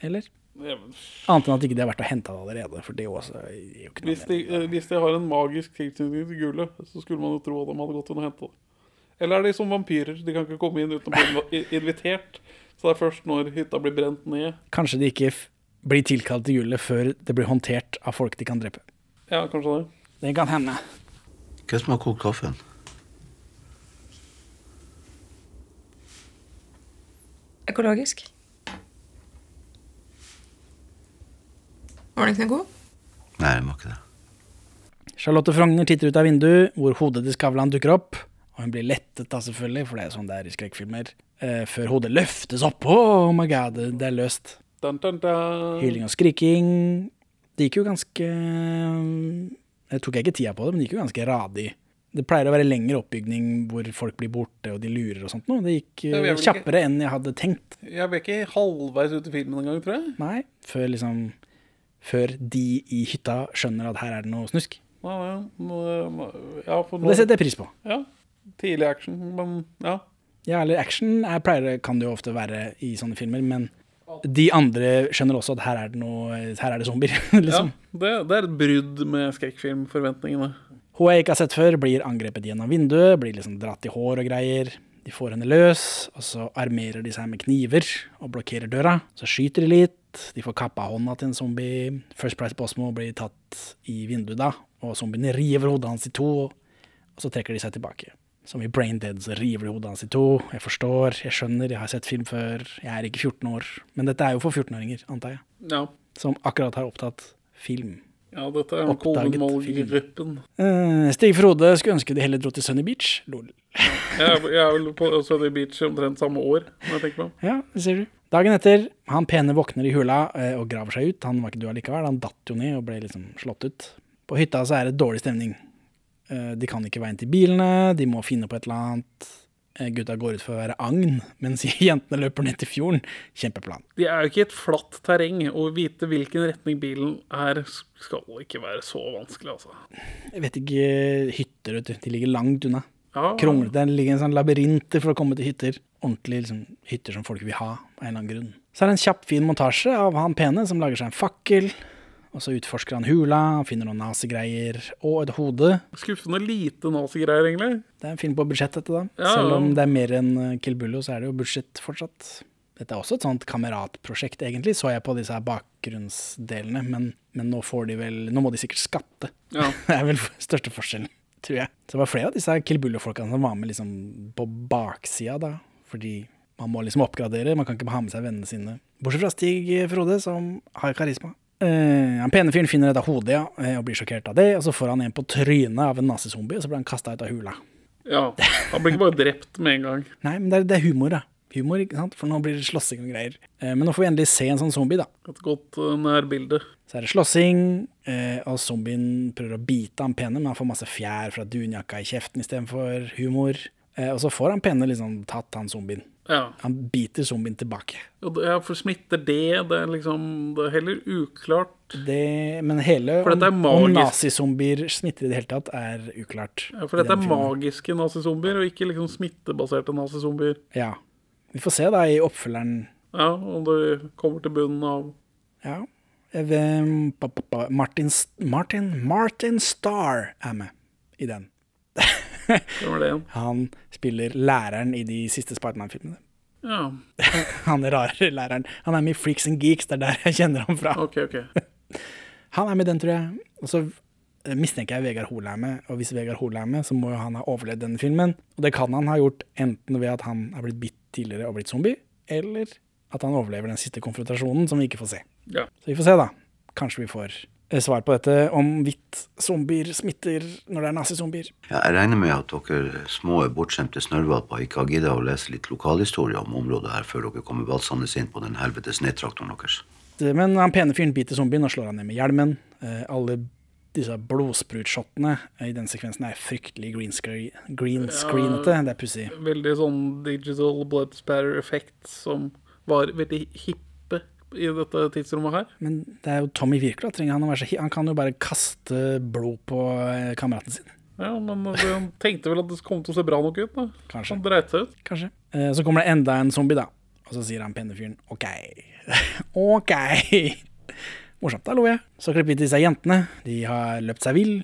Eller? Annet enn at ikke de har vært å henta det allerede, for det også er jo ikke Hvis de, hvis de har en magisk tilknytning til gullet, så skulle man jo tro at de hadde gått inn og henta det. Eller er de som vampyrer? De kan ikke komme inn uten å bli invitert. Så det er først når hytta blir brent ned. Kanskje de ikke blir tilkalt til gullet før det blir håndtert av folk de kan drepe. Ja, kanskje det. Det kan hende. Hvem som har kokt kaffen? Økologisk. Var den ikke noe god? Nei, den var ikke det. Charlotte Frogner titter ut av vinduet, hvor hodet til Skavlan dukker opp. Og hun blir lettet, da, selvfølgelig, for det er sånn det er i skrekkfilmer. Eh, før hodet løftes opp. Oh my god, det, det er løst. Dun, dun, dun. Hyling og skriking. Det gikk jo ganske Jeg tok ikke tida på det, men det gikk jo ganske radig. Det pleier å være lengre oppbygning hvor folk blir borte og de lurer og sånt noe. Det gikk Ja, eh, vel ikke- kjappere enn jeg hadde tenkt. Jeg ble ikke halvveis ute i filmen engang, tror jeg. Nei, før liksom Før de i hytta skjønner at her er det noe snusk. Ja, ja, ja, for nå... det setter jeg pris på. Ja. Tidlig action, men ja. Ja, eller action er, pleier, kan det jo ofte være i sånne filmer, men de andre skjønner også at her er det noe Her er det zombier, liksom. ja det, det er et brudd med skrekkfilmforventningene. Hun jeg ikke har sett før, blir angrepet gjennom vinduet, blir liksom dratt i hår og greier. De får henne løs, og så armerer de seg med kniver og blokkerer døra. Så skyter de litt, de får kappa hånda til en zombie. First Price Bosmo blir tatt i vinduet da, og zombiene river hodet hans i to, og så trekker de seg tilbake. Som i Brain Dead så river de hodet hans i to. Jeg forstår, jeg skjønner, jeg har sett film før. Jeg er ikke 14 år. Men dette er jo for 14-åringer, antar jeg. Ja. Som akkurat har opptatt film. Ja, dette er Kolmol-gruppen. Eh, Stig Frode skulle ønske de heller dro til Sunny Beach. Lol. Jeg, jeg er vel på Sunny Beach omtrent samme år, når jeg tenke meg. Ja, det ser du. Dagen etter, han pene våkner i hula uh, og graver seg ut. Han var ikke du allikevel, han datt jo ned og ble liksom slått ut. På hytta så er det dårlig stemning. Uh, de kan ikke veien til bilene, de må finne på et eller annet. Eh, gutta går ut for å være agn, mens jentene løper ned til fjorden. Kjempeplan. Det er jo ikke et flatt terreng. Å vite hvilken retning bilen er, skal ikke være så vanskelig, altså. Jeg vet ikke, hytter, vet du. De ligger langt unna. Ja, Kronglete. Det ligger en sånn labyrinter for å komme til hytter. Ordentlig liksom, hytter som folk vil ha, av en eller annen grunn. Så er det en kjapp, fin montasje av han pene som lager seg en fakkel. Og så utforsker han hula, han finner noen nazigreier og et hode. Skuffende lite nazigreier, egentlig. Det er en film på budsjett, dette, da. Ja, Selv om det er mer enn eh, Kill Bullo, så er det jo budsjett fortsatt. Dette er også et sånt kameratprosjekt, egentlig, så jeg på disse her bakgrunnsdelene. Men, men nå får de vel Nå må de sikkert skatte. Ja. Det er vel største forskjellen, tror jeg. Så det var flere av disse Kill Bullo-folkene som var med liksom på baksida, da. Fordi man må liksom oppgradere, man kan ikke ha med seg vennene sine. Bortsett fra Stig Frode, som har karisma. Eh, han pene fyren finner dette hodet ja, eh, og blir sjokkert av det, og så får han en på trynet av en nazizombie, og så blir han kasta ut av hula. Ja, Han blir ikke bare drept med en gang. Nei, men det er, det er humor, da. Humor, ikke sant? For nå blir det slåssing og greier. Eh, men nå får vi endelig se en sånn zombie, da. Et godt uh, nærbilde. Så er det slåssing, og zombien prøver å bite han pene, men han får masse fjær fra dunjakka i kjeften istedenfor humor. Og så får han pene liksom tatt han zombien. Ja. Han biter zombien tilbake. Ja, for smitter det? Det er liksom Det er heller uklart. Det, men hele For dette er om, nazizombier smitter i det hele tatt, er uklart. Ja, for dette er filmen. magiske nazizombier, og ikke liksom smittebaserte nazizombier. Ja. Vi får se da i oppfølgeren Ja, om det kommer til bunnen av Ja. Pa, Martin, Martin, Martin Starr er med i den. Igjen? Han spiller læreren i de siste Spiderman-filmene. Ja, Han rare læreren. Han er med i Freaks and Geeks, det er der jeg kjenner ham fra. OK, OK. Han er med i den, tror jeg. Og så eh, mistenker jeg Vegard Hole er med, og hvis Vegard Hole er med, så må jo han ha overlevd denne filmen. Og det kan han ha gjort enten ved at han er blitt bitt tidligere og blitt zombie, eller at han overlever den siste konfrontasjonen, som vi ikke får se. Ja. Så vi får se, da. Kanskje vi får svar på dette om hvitt zombier smitter når det er nazizombier. Ja, jeg regner med at dere små bortskjemte snørrvalper ikke har giddet å lese litt lokalhistorie om området her før dere kommer valsende inn på den helvetes nedtraktoren deres. Men han pene fyren biter zombien og slår han ned med hjelmen. Eh, alle disse blodsprutshotene i den sekvensen er fryktelig green, screen, green screenete. Det er pussig. Veldig sånn digital blood spatter effect som var veldig hippe i dette tidsrommet her. Men det er jo Tommy Wirkola. Trenger han å være så Han kan jo bare kaste blod på eh, kameraten sin. Ja, men altså, han tenkte vel at det kom til å se bra nok ut. da. Kanskje. Han dreit seg ut. Kanskje. Eh, Så kommer det enda en zombie, da. Og så sier han pene fyren OK. OK. Morsomt. Da lo jeg. Så klipper vi til disse jentene. De har løpt seg vill,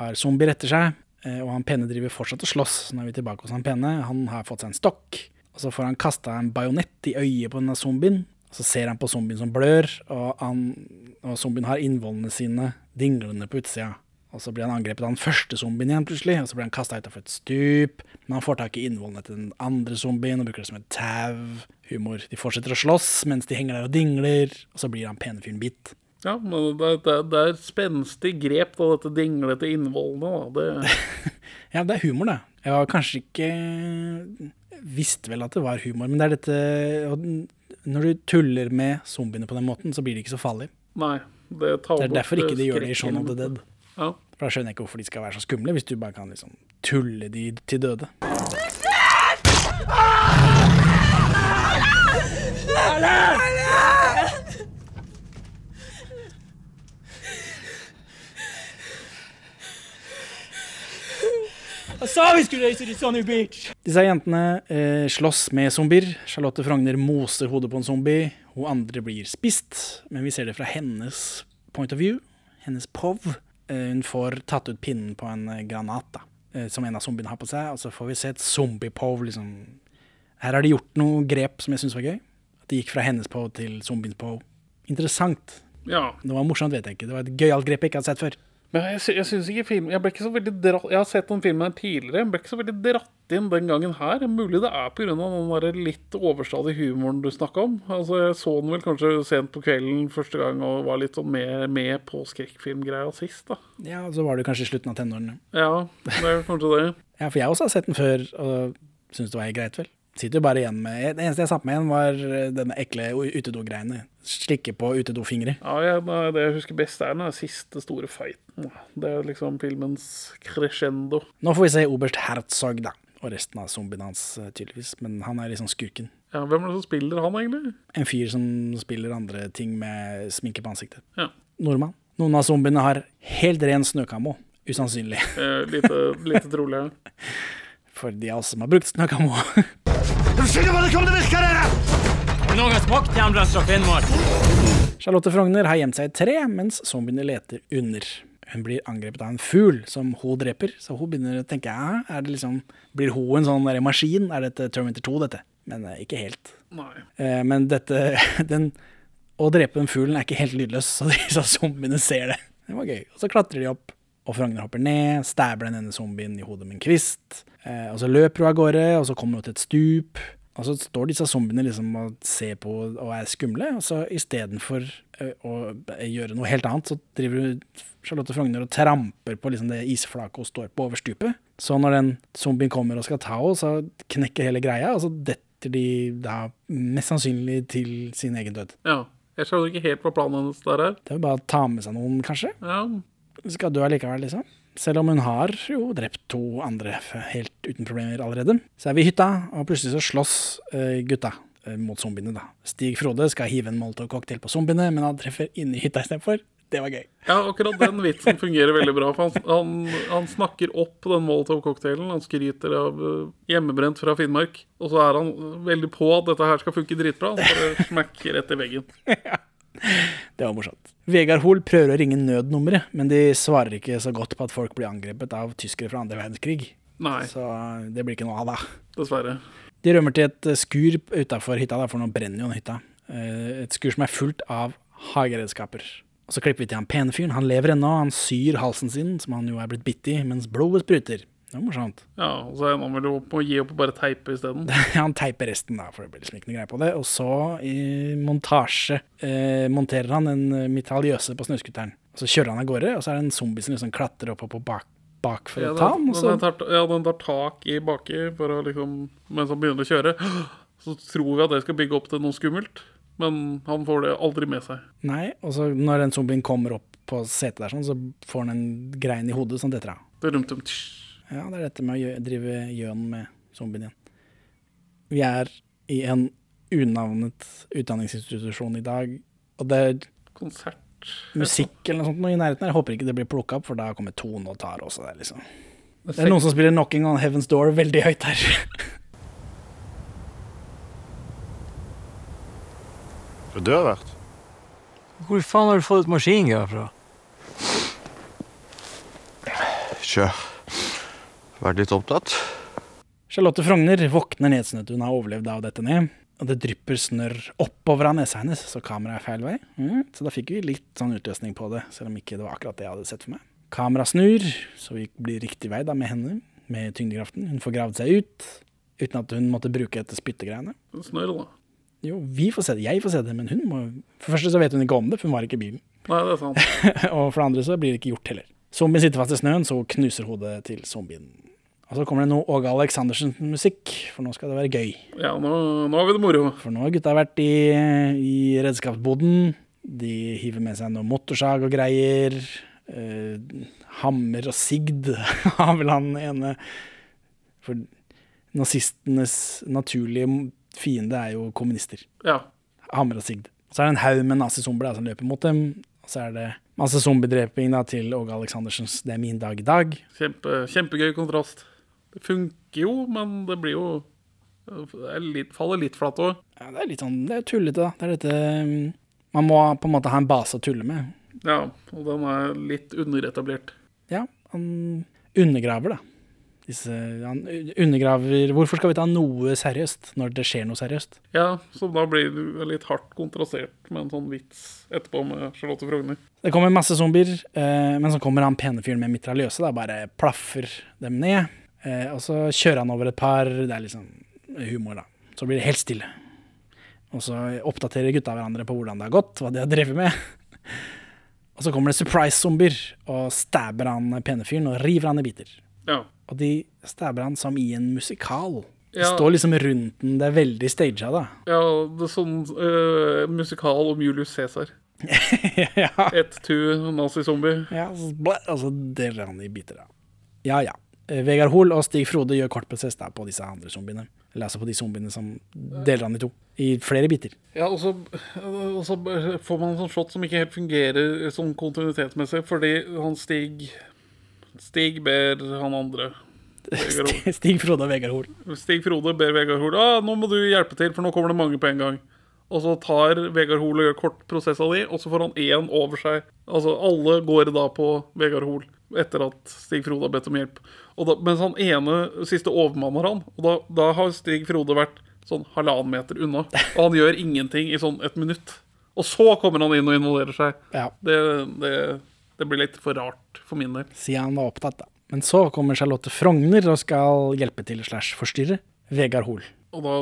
har zombier etter seg. eh, Og han pene driver fortsatt og slåss. Nå er vi tilbake hos han pene. Han har fått seg en stokk. Og så får han kasta en bajonett i øyet på denne zombien. Så ser han på zombien som blør, og, han, og zombien har innvollene sine dinglende på utsida. Og så blir han angrepet av den første zombien igjen, plutselig. Og så blir han kasta utafor et stup. Men han får tak i innvollene til den andre zombien og bruker det som et tau. Humor. De fortsetter å slåss mens de henger der og dingler, og så blir han pene fyren bitt. Ja, men det, det, det er spenstig grep, da, dette dinglete innvollene. Det, Ja, det er humor, da. Jeg var kanskje ikke Visste vel at det var humor, men det er dette Når du tuller med zombiene på den måten, så blir det ikke så farlig. nei, det tar Det er derfor ikke de gjør det i Shaun of the. Dead. Ja. For da skjønner jeg ikke hvorfor de skal være så skumle, hvis du bare kan liksom tulle de til døde. Jeg sa vi skulle reise til Sunny Beach! Disse jentene eh, slåss med zombier. Charlotte Frogner moser hodet på en zombie. Hun andre blir spist, men vi ser det fra hennes point of view. Hennes POV. Eh, hun får tatt ut pinnen på en eh, granat, da, eh, som en av zombiene har på seg. Og så får vi se et zombie-POV. Liksom. Her har de gjort noe grep som jeg syns var gøy. At det gikk fra hennes POV til zombiens POV. Interessant. ja. Det var morsomt, vet jeg ikke. Det var et gøyalt grep jeg ikke hadde sett før. Men jeg, jeg synes ikke film Jeg ble ikke så veldig dratt Jeg har sett noen filmer tidligere. Jeg ble ikke så veldig dratt inn den gangen her. Mulig det er pga. den der litt overstadige humoren du snakka om. Altså Jeg så den vel kanskje sent på kvelden første gang og var litt sånn med, med på skrekkfilmgreia sist, da. Ja, og så var det kanskje i slutten av tenårene. Ja, det er kanskje det. Ja, for jeg også har sett den før og syns det var greit, vel. Sitter jo bare igjen med Det eneste jeg satt med igjen, var eh, denne ekle utedogreiene. Slikke på utedofingre. Ja, ja Det jeg husker best, er den siste store fighten. Det er liksom filmens crescendo. Nå får vi se Oberst Herzog, da. Og resten av zombiene hans, eh, tydeligvis. Men han er liksom skurken. Ja, Hvem er det som spiller han, egentlig? En fyr som spiller andre ting med sminke på ansiktet. Ja. Nordmann. Noen av zombiene har helt ren snøkammo. Usannsynlig. Eh, lite, lite trolig. For de av oss som har brukt Snøkamo. Unnskyld, hva det kom til å virke dere! Noen smakt hjembrent fra Finnmark? Charlotte Frogner har gjemt seg i et tre, mens zombiene leter under. Hun blir angrepet av en fugl som hun dreper, så hun begynner å tenke er det liksom, blir hun en sånn der maskin? Er dette Terminator 2, dette? Men eh, ikke helt. Nei. Eh, men dette den, Å drepe den fuglen er ikke helt lydløs, så disse zombiene ser det. Det var gøy. Og så klatrer de opp, og Frogner hopper ned, stabler den ene zombien i hodet med en kvist. Eh, og så løper hun av gårde, og så kommer hun til et stup. Og så står disse zombiene liksom og ser på og er skumle, og så istedenfor uh, å gjøre noe helt annet, så driver hun Charlotte Frogner og tramper på liksom det isflaket hun står på over stupet. Så når den zombien kommer og skal ta henne, så knekker hele greia, og så detter de da mest sannsynlig til sin egen død. Ja. Jeg skjønner ikke helt hva planen hennes der er. Det er jo bare å ta med seg noen, kanskje. Ja, Skal dø allikevel, liksom. Selv om hun har jo drept to andre helt uten problemer allerede. Så er vi i hytta, og plutselig så slåss eh, gutta eh, mot zombiene, da. Stig Frode skal hive en molotov-cocktail på zombiene, men han treffer inni hytta istedenfor. Det var gøy. Ja, akkurat den vitsen fungerer veldig bra. For han, han, han snakker opp den Molotov-cocktailen. Han skryter av uh, hjemmebrent fra Finnmark. Og så er han veldig på at dette her skal funke dritbra. Så bare smakker rett i veggen. Det var morsomt. Vegard Hoel prøver å ringe nødnummeret, men de svarer ikke så godt på at folk blir angrepet av tyskere fra andre verdenskrig. Nei, Så det blir ikke noe av, da. dessverre. De rømmer til et skur utafor hytta, da, for nå brenner jo den hytta. Eh, Et skur som er fullt av hageredskaper. Og Så klipper vi til han pene fyren. Han lever ennå, han syr halsen sin, som han jo er blitt bitt i, mens blodet spruter. Det var morsomt. Ja, og så ender han vel med å gi opp og bare teipe isteden. Han teiper resten, da, for det blir liksom ikke noe greie på det. Og så, i montasje, eh, monterer han en eh, mitraljøse på snøscooteren. Så kjører han av gårde, og så er det en zombie som liksom klatrer opp og på bak, bak for Ja, å ta den. Så den, tar, ja, den tar tak i baki for å liksom Mens han begynner å kjøre. Så tror vi at det skal bygge opp til noe skummelt. Men han får det aldri med seg. Nei, og så når den zombien kommer opp på setet der, sånn, så får han en grein i hodet som detter av. Ja, det er dette med å drive gjøn med zombien igjen. Vi er i en unavnet utdanningsinstitusjon i dag. Og det er Konsert. musikk eller noe sånt noe i nærheten her. Jeg håper ikke det blir plukka opp, for da kommer Tone og tar også det, liksom. Det er noen som spiller 'Knocking on Heaven's Door' veldig høyt her. Du dør vært? Hvor faen har du fått et maskingevær fra? Kjør. Vært litt opptatt. Charlotte Frogner våkner nedsnødd. Hun har overlevd av dette ned. Og det drypper snørr oppover av nesa hennes, så kameraet er feil vei. Mm, så da fikk vi litt sånn utløsning på det, selv om ikke det var akkurat det jeg hadde sett for meg. Kamera snur, så vi blir riktig vei da med henne, med tyngdekraften. Hun får gravd seg ut, uten at hun måtte bruke dette spyttegreiene. Snørr, da. Jo, vi får se det. Jeg får se det, men hun må For det første så vet hun ikke om det, for hun var ikke i bilen. Nei, det er sant. og for det andre så blir det ikke gjort heller. Zombien sitter fast i snøen, så knuser hodet til zombien. Og så kommer det noe Åge Aleksandersen-musikk, for nå skal det være gøy. Ja, nå, nå har vi det moro. For nå har gutta vært i, i redskapsboden. De hiver med seg noe motorsag og greier. Eh, hammer og sigd har vel han ene. For nazistenes naturlige fiende er jo kommunister. Ja. Hammer og sigd. Så er det en haug med nazizombier som løper mot dem. Og så er det masse zombiedreping til Åge Aleksandersens 'Det er min dag i dag'. Kjempe, kjempegøy kontrast. Det funker jo, men det blir jo det litt, faller litt flatt òg. Ja, det er litt sånn, det er tullete, da. Det er dette mm, Man må på en måte ha en base å tulle med. Ja, og den er litt underetablert. Ja, han undergraver, da. Disse, han undergraver Hvorfor skal vi ta noe seriøst når det skjer noe seriøst? Ja, så da blir det litt hardt kontrastert med en sånn vits etterpå med Charlotte Frogner. Det kommer masse zombier, eh, men så kommer han pene fyren med mitraljøse, da, bare plaffer dem ned. Eh, og så kjører han over et par. Det er liksom humor, da. Så blir det helt stille. Og så oppdaterer gutta hverandre på hvordan det har gått, hva de har drevet med. Og så kommer det surprise-zombier og stabber han pene fyren og river han i biter. Ja. Og de stabber han som i en musikal. De Ja. står liksom rundt den, det er veldig staged, da. Ja, det er sånn uh, musikal om Julius Cæsar. ja. Ett to nazizombie. Ja, og så deler han i biter, da. Ja, ja. Eh, Vegard Hoel og Stig Frode gjør kort prosess da, på disse andre zombiene. Eller altså på de zombiene som deler han i to. I flere biter. Ja, og så, og så får man en sånn shot som ikke helt fungerer sånn kontinuitetsmessig, fordi han Stig Stig ber han andre Stig Frode og Vegard Hoel. Stig Frode ber Vegard Hoel ah, nå må du hjelpe til, for nå kommer det mange på en gang. Og så tar Vegard Hoel og gjør kort prosess av de, og så får han én over seg. Altså, alle går da på Vegard Hoel etter at Stig Frode har bedt om hjelp. Og da, mens han ene siste overmanner han, og da, da har Stig Frode vært sånn halvannen meter unna. Og han gjør ingenting i sånn et minutt. Og så kommer han inn og involverer seg. Ja. Det, det, det blir litt for rart for min del. Siden han var opptatt, da. Men så kommer Charlotte Frogner og skal hjelpe til slash forstyrre Vegard Hoel. Og da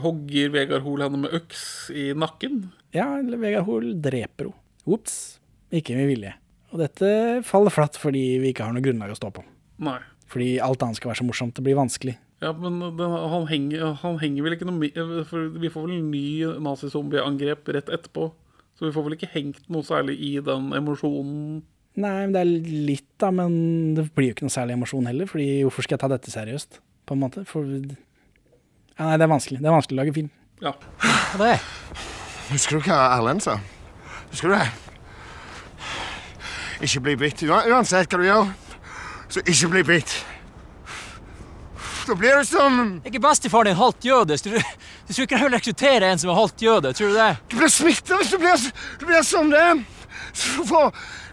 hogger Vegard Hoel henne med øks i nakken. Ja, eller Vegard Hoel dreper henne. Ops. Ikke med vilje. Og dette faller flatt fordi vi ikke har noe grunnlag å stå på. Nei. Fordi alt annet skal være så morsomt. Det blir vanskelig. Ja, men den, han, henger, han henger vel ikke noe For vi får vel en ny nazizombieangrep rett etterpå. Så vi får vel ikke hengt noe særlig i den emosjonen. Nei, men det er litt, da. Men det blir jo ikke noe særlig emosjon heller. Fordi hvorfor skal jeg ta dette seriøst? På en måte. For ja, Nei, det er vanskelig. Det er vanskelig å lage film. Ja. Det er? Husker du hva Erlend sa? Husker du det? Ikke bli bitt. Uansett hva du gjør, så ikke bli bitt. Da blir du som Er ikke bestefaren din halvt jøde. Du, du skulle ikke vil rekruttere en som er halvt jøde, tror du det? Du blir smitta hvis du blir, du blir som det. Så får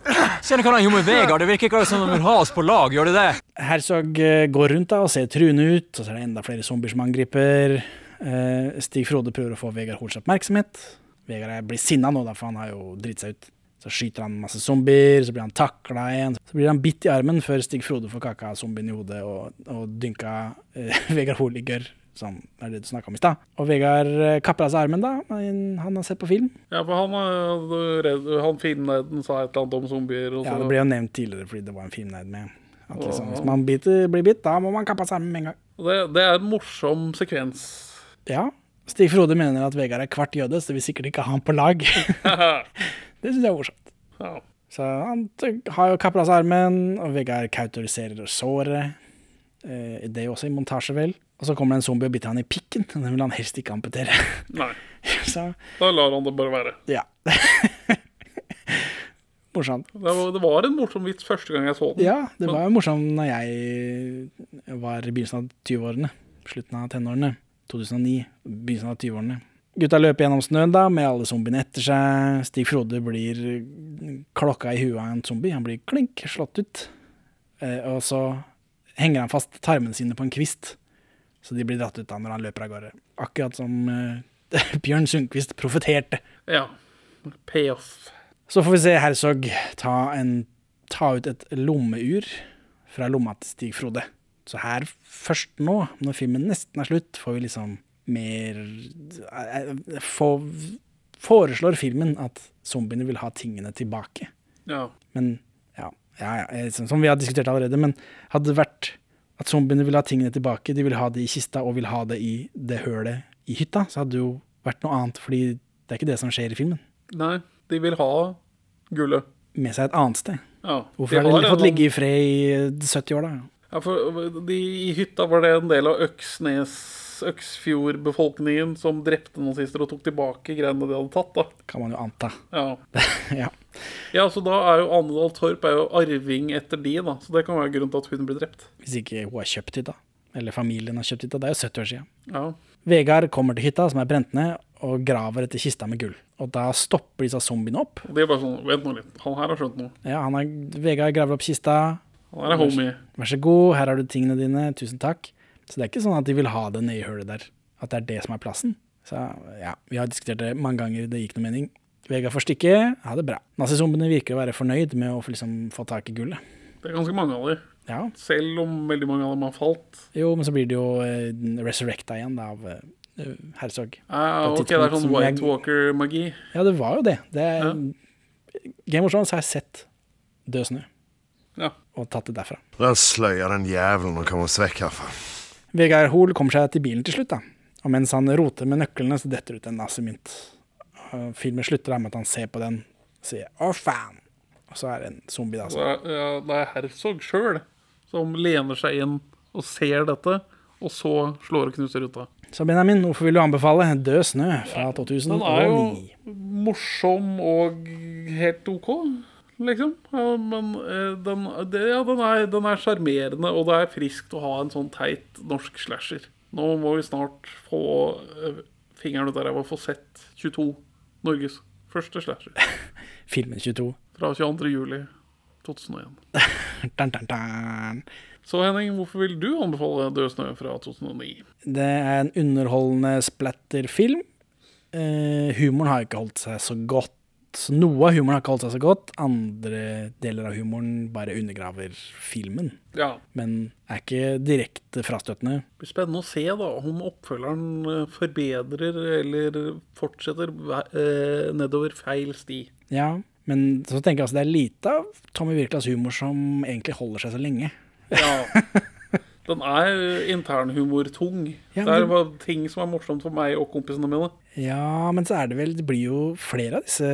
Nå hva han gjorde med Vegard. Det virker ikke som han vil ha oss på lag, gjør det det? Herzog eh, går rundt da og ser truende ut, og så er det enda flere zombier som angriper. Eh, Stig Frode prøver å få Vegard Hoels oppmerksomhet. Vegard blir sinna nå, da, for han har jo dritt seg ut. Så skyter han masse zombier, så blir han takla igjen. Så blir han bitt i armen før Stig Frode får kaka zombien i hodet og, og dynka eh, Vegard gørr. Sånn det er det du snakka om i stad. Og Vegard eh, kapper av seg armen, da. Han han har sett på film. Ja, for han, er redd, han filmnerden sa et eller annet om zombier. Ja, Det ble jo nevnt tidligere fordi det var en filmnerd med. At liksom, hvis man biter, blir bitt, da må man kappe av seg armen med en gang. Det, det er en morsom sekvens. Ja. Stig Frode mener at Vegard er kvart jøde, så det vil sikkert ikke ha han på lag. det syns jeg er morsomt. Ja. Så han har jo kapper av seg armen, og Vegard kautoriserer såret. Eh, det er jo også i montasje, vel. Og så kommer det en zombie og biter han i pikken. Den vil han helst ikke amputere. Nei. Så Da lar han det bare være. ja. Morsomt. Det var, det var en morsom vits første gang jeg så den. Ja, det Men- var morsomt når jeg var i begynnelsen av 20-årene. Slutten av tenårene. 2009. Begynnelsen av 20-årene. Gutta løper gjennom snøen da, med alle zombiene etter seg. Stig Frode blir klokka i huet av en zombie. Han blir klink slått ut. Eh, og så henger han fast tarmene sine på en kvist. Så de blir dratt ut da når han løper av gårde. Akkurat som uh, Bjørn Sundquist profeterte. Ja. Payoff. Så får vi se Herzog ta, en, ta ut et lommeur fra lomma til Stig Frode. Så her, først nå, når filmen nesten er slutt, får vi liksom mer for, Foreslår filmen at zombiene vil ha tingene tilbake. Ja. Men ja, ja, ja eh, som som vi har diskutert allerede, men hadde det vært at zombiene vil ha tingene tilbake, de vil ha det i kista og vil ha det i det hølet i hytta, så hadde det jo vært noe annet, fordi det er ikke det som skjer i filmen. Nei, de vil ha gullet. Med seg et annet sted. Ja. Hvorfor har har de fått ligge i fred i 70 år, da? Ja, for de, I hytta var det en del av Øksnes, Øksfjord-befolkningen som drepte nazister og tok tilbake greiene de hadde tatt. da. Kan man jo anta. Ja. ja. ja, så da er jo Annedal Torp er jo arving etter de, da. Så det kan være grunnen til at hun ble drept. Hvis ikke hun har kjøpt hytta. Eller familien har kjøpt hytta. Det er jo 70 år siden. Ja. Vegard kommer til hytta, som er brent ned, og graver etter kista med gull. Og da stopper disse zombiene opp. Og det er bare sånn Vent nå litt. Han her har skjønt noe. Ja, han er, Vegard graver opp kista. Han er homie. Vær så god, her har du tingene dine, tusen takk. Så det er ikke sånn at de vil ha det nedi hullet der. At det er det som er plassen. Så ja, vi har diskutert det mange ganger, det gikk noe mening. Vegard får stikke, ha det bra. Nazizombiene virker å være fornøyd med å få liksom få tak i gullet. Det er ganske mange av dem. Ja. Selv om veldig mange av dem har falt. Jo, men så blir det jo eh, resurrecta igjen da, av eh, Herzog. Ah, ok, det er sånn White Walker-magi. Ja, det var jo det. det er, Game of Thrones har jeg sett Død snø. Ja. Og tatt det derfra. Den sløya den jævelen og kom oss vekk herfra. Vegard Hoel kommer seg til bilen til slutt, da. Og mens han roter med nøklene, så detter ut en nazimynt. Og Filmen slutter med at han ser på den og sier 'å, faen'. Og så er det en zombie, da. Så. er, ja, det er Herzog sjøl som lener seg inn og ser dette, og så slår og knuser ruta. så Benjamin, hvorfor vil du anbefale 'Død snø' fra 2009? Den er jo morsom og helt OK, liksom. Men eh, den, ja, den er den er sjarmerende, og det er friskt å ha en sånn teit norsk slasher. Nå må vi snart få eh, fingeren ut av ræva og få sett 22, Norges første slasher. Filmen 22. Fra 22. juli 2001. Dun, dun, dun. Så Henning, hvorfor vil du anbefale Død snø fra 2009? Det er en underholdende splatterfilm. Uh, humoren har ikke holdt seg så godt. Noe av humoren har ikke holdt seg så godt. Andre deler av humoren bare undergraver filmen. Ja. Men er ikke direkte frastøtende. Det blir spennende å se da om oppfølgeren eh, forbedrer eller fortsetter eh, nedover feil sti. Ja, men så tenker jeg altså det er lite av Tommy Wirkolas humor som egentlig holder seg så lenge. Ja. Den er internhumortung. Ja, det er bare ting som er morsomt for meg og kompisene mine. Ja, men så er det vel Det blir jo flere av disse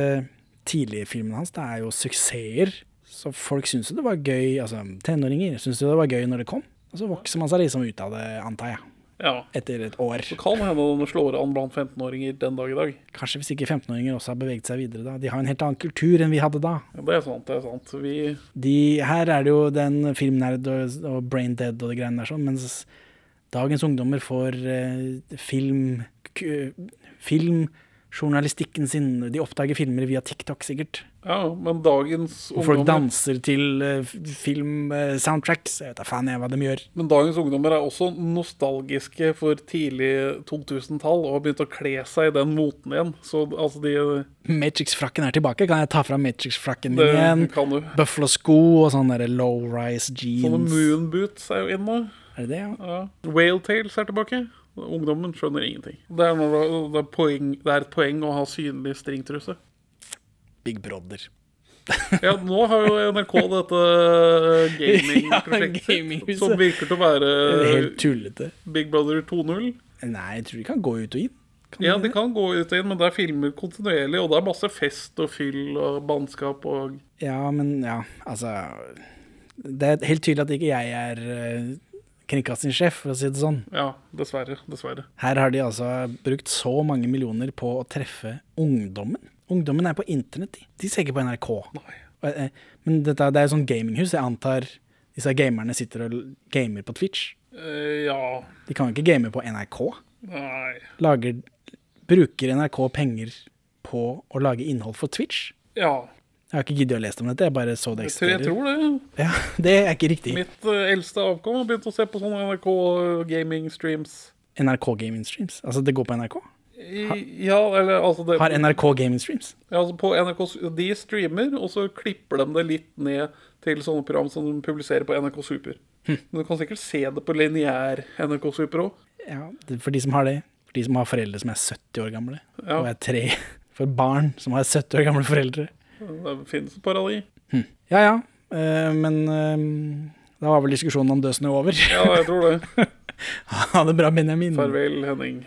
tidlige filmene hans. Det er jo suksesser. Så folk syns jo det var gøy. Altså, tenåringer syns jo det var gøy når det kom. Og så vokser man seg liksom ut av det, antar jeg. Ja. Etter et år. Det kan hende den slår an blant 15-åringer den dag i dag. Kanskje hvis ikke 15-åringer også har beveget seg videre da. De har en helt annen kultur enn vi hadde da. Ja, det er sant. det er sant. Vi, De, her er det jo den filmnerd og, og brain dead og de greiene der sånn, mens dagens ungdommer får eh, film, k, filmjournalistikken sin. De oppdager filmer via TikTok, sikkert. ja, men dagens ungdommer... Og folk danser til uh, filmsoundtracks. jeg vet da faen jeg hva de gjør. Men dagens ungdommer er også nostalgiske for tidlig 2000-tall og har begynt å kle seg i den moten igjen. Så altså de Matrix-frakken er tilbake. Kan jeg ta fram Matrix-frakken Det min igjen? kan du. Buffalo-sko og sånne low-rise jeans. Sånne moonboots er jo inne. Er det det, ja? Ja. Whaletails er tilbake. Ungdommen skjønner ingenting. Det er, det, det, er poeng, det er et poeng å ha synlig stringtruse. Big Brother. Ja, nå har jo NRK dette gamingprosjektet Ja, gaming som virker til å være Helt tullete. Big Brother 2.0. Nei, jeg tror de kan gå ut og inn. Ja, de kan gå ut og inn, men det er filmer kontinuerlig, og det er masse fest og fyll og bannskap og Ja, men ja, altså Det er helt tydelig at ikke jeg er eh, kringkastingssjef, for å si det sånn. Ja, dessverre. Dessverre. Her har de altså brukt så mange millioner på å treffe ungdommen. Ungdommen er på internett, de. De ser ikke på NRK. Og, eh, Men dette, det er jo sånn gaminghus. Jeg antar disse gamerne sitter og gamer på Twitch. Eh, ja De kan jo ikke game på NRK. Nei. Lager, bruker NRK penger på å lage innhold for Twitch? Ja. Jeg har ikke giddet å lese om dette, jeg bare så det eksisterer. jeg tror det. Ja, det er ikke riktig. Mitt uh, eldste avkom har begynt å se på sånne NRK gaming streams. NRK Gaming Streams. Altså, det går på NRK? Ha, ja, eller altså det, Har NRK Gaming Streams? Ja, altså på NRK, De streamer, og så klipper de det litt ned til sånne program som de publiserer på NRK Super. Hm. Men du kan sikkert se det på lineær NRK Super òg. Ja, for de som har det. For de som har foreldre som er 70 år gamle. Ja. Og er tre. For barn som har 70 år gamle foreldre. Det finnes et par av. Ja ja, eh, men eh, da var vel diskusjonen om Død over. Ja, jeg tror det. ha det bra, Benjamin. Farvel, Henning.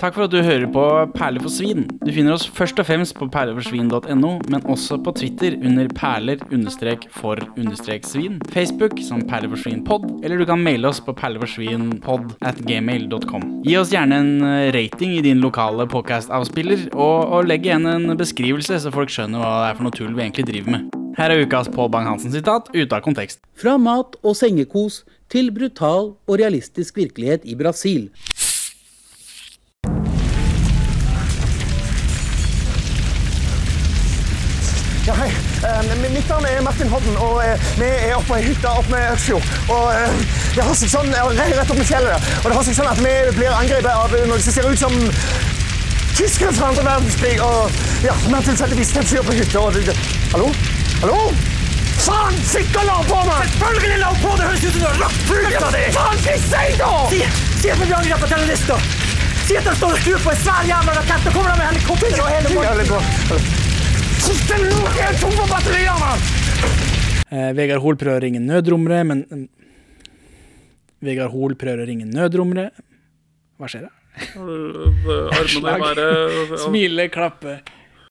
Takk for at du hører på Perler for svin. Du finner oss først og fremst på perleforsvin.no, men også på Twitter under perler-for-svin, Facebook som perleforsvinpod, eller du kan maile oss på perleforsvinpod at gmail.com. Gi oss gjerne en eh, rating i din lokale podcast-avspiller, og, og legg igjen en beskrivelse, så folk skjønner hva det er for noe tull vi egentlig driver med. Her er ukas Pål Bang-Hansen-sitat ute av kontekst. Fra mat og sengekos til brutal og realistisk virkelighet i Brasil. Ja, hei. Eh, mitt navn er Martin Hodden, og eh, vi er oppe i hytta oppe med Øksfjord. Og eh, det har seg sånn, rett opp med fjellet. Og det har seg sånn at vi blir angrepet av noe som ser ut som tyskere fra andre verdenskrig. Og ja, Martin setter visst en fyr på hytta, og det, det. Hallo? Hallo? Faen! Sikkert la på meg! Selvfølgelig la på! Det høres ut som du har lagt flykta di! Faen, hva sier du? Si, si at vi blir angrepet av terrorister! Si at de står og skrur på en svær jævla rakett, og kommer de med helikopter og hele båten! Siste lort er tom for batterier, mann! Eh, Vegard Hoel prøver å ringe nødrommere, men Vegard Hoel prøver å ringe nødrommere. Hva skjer da? Armene i været. Smile, klappe.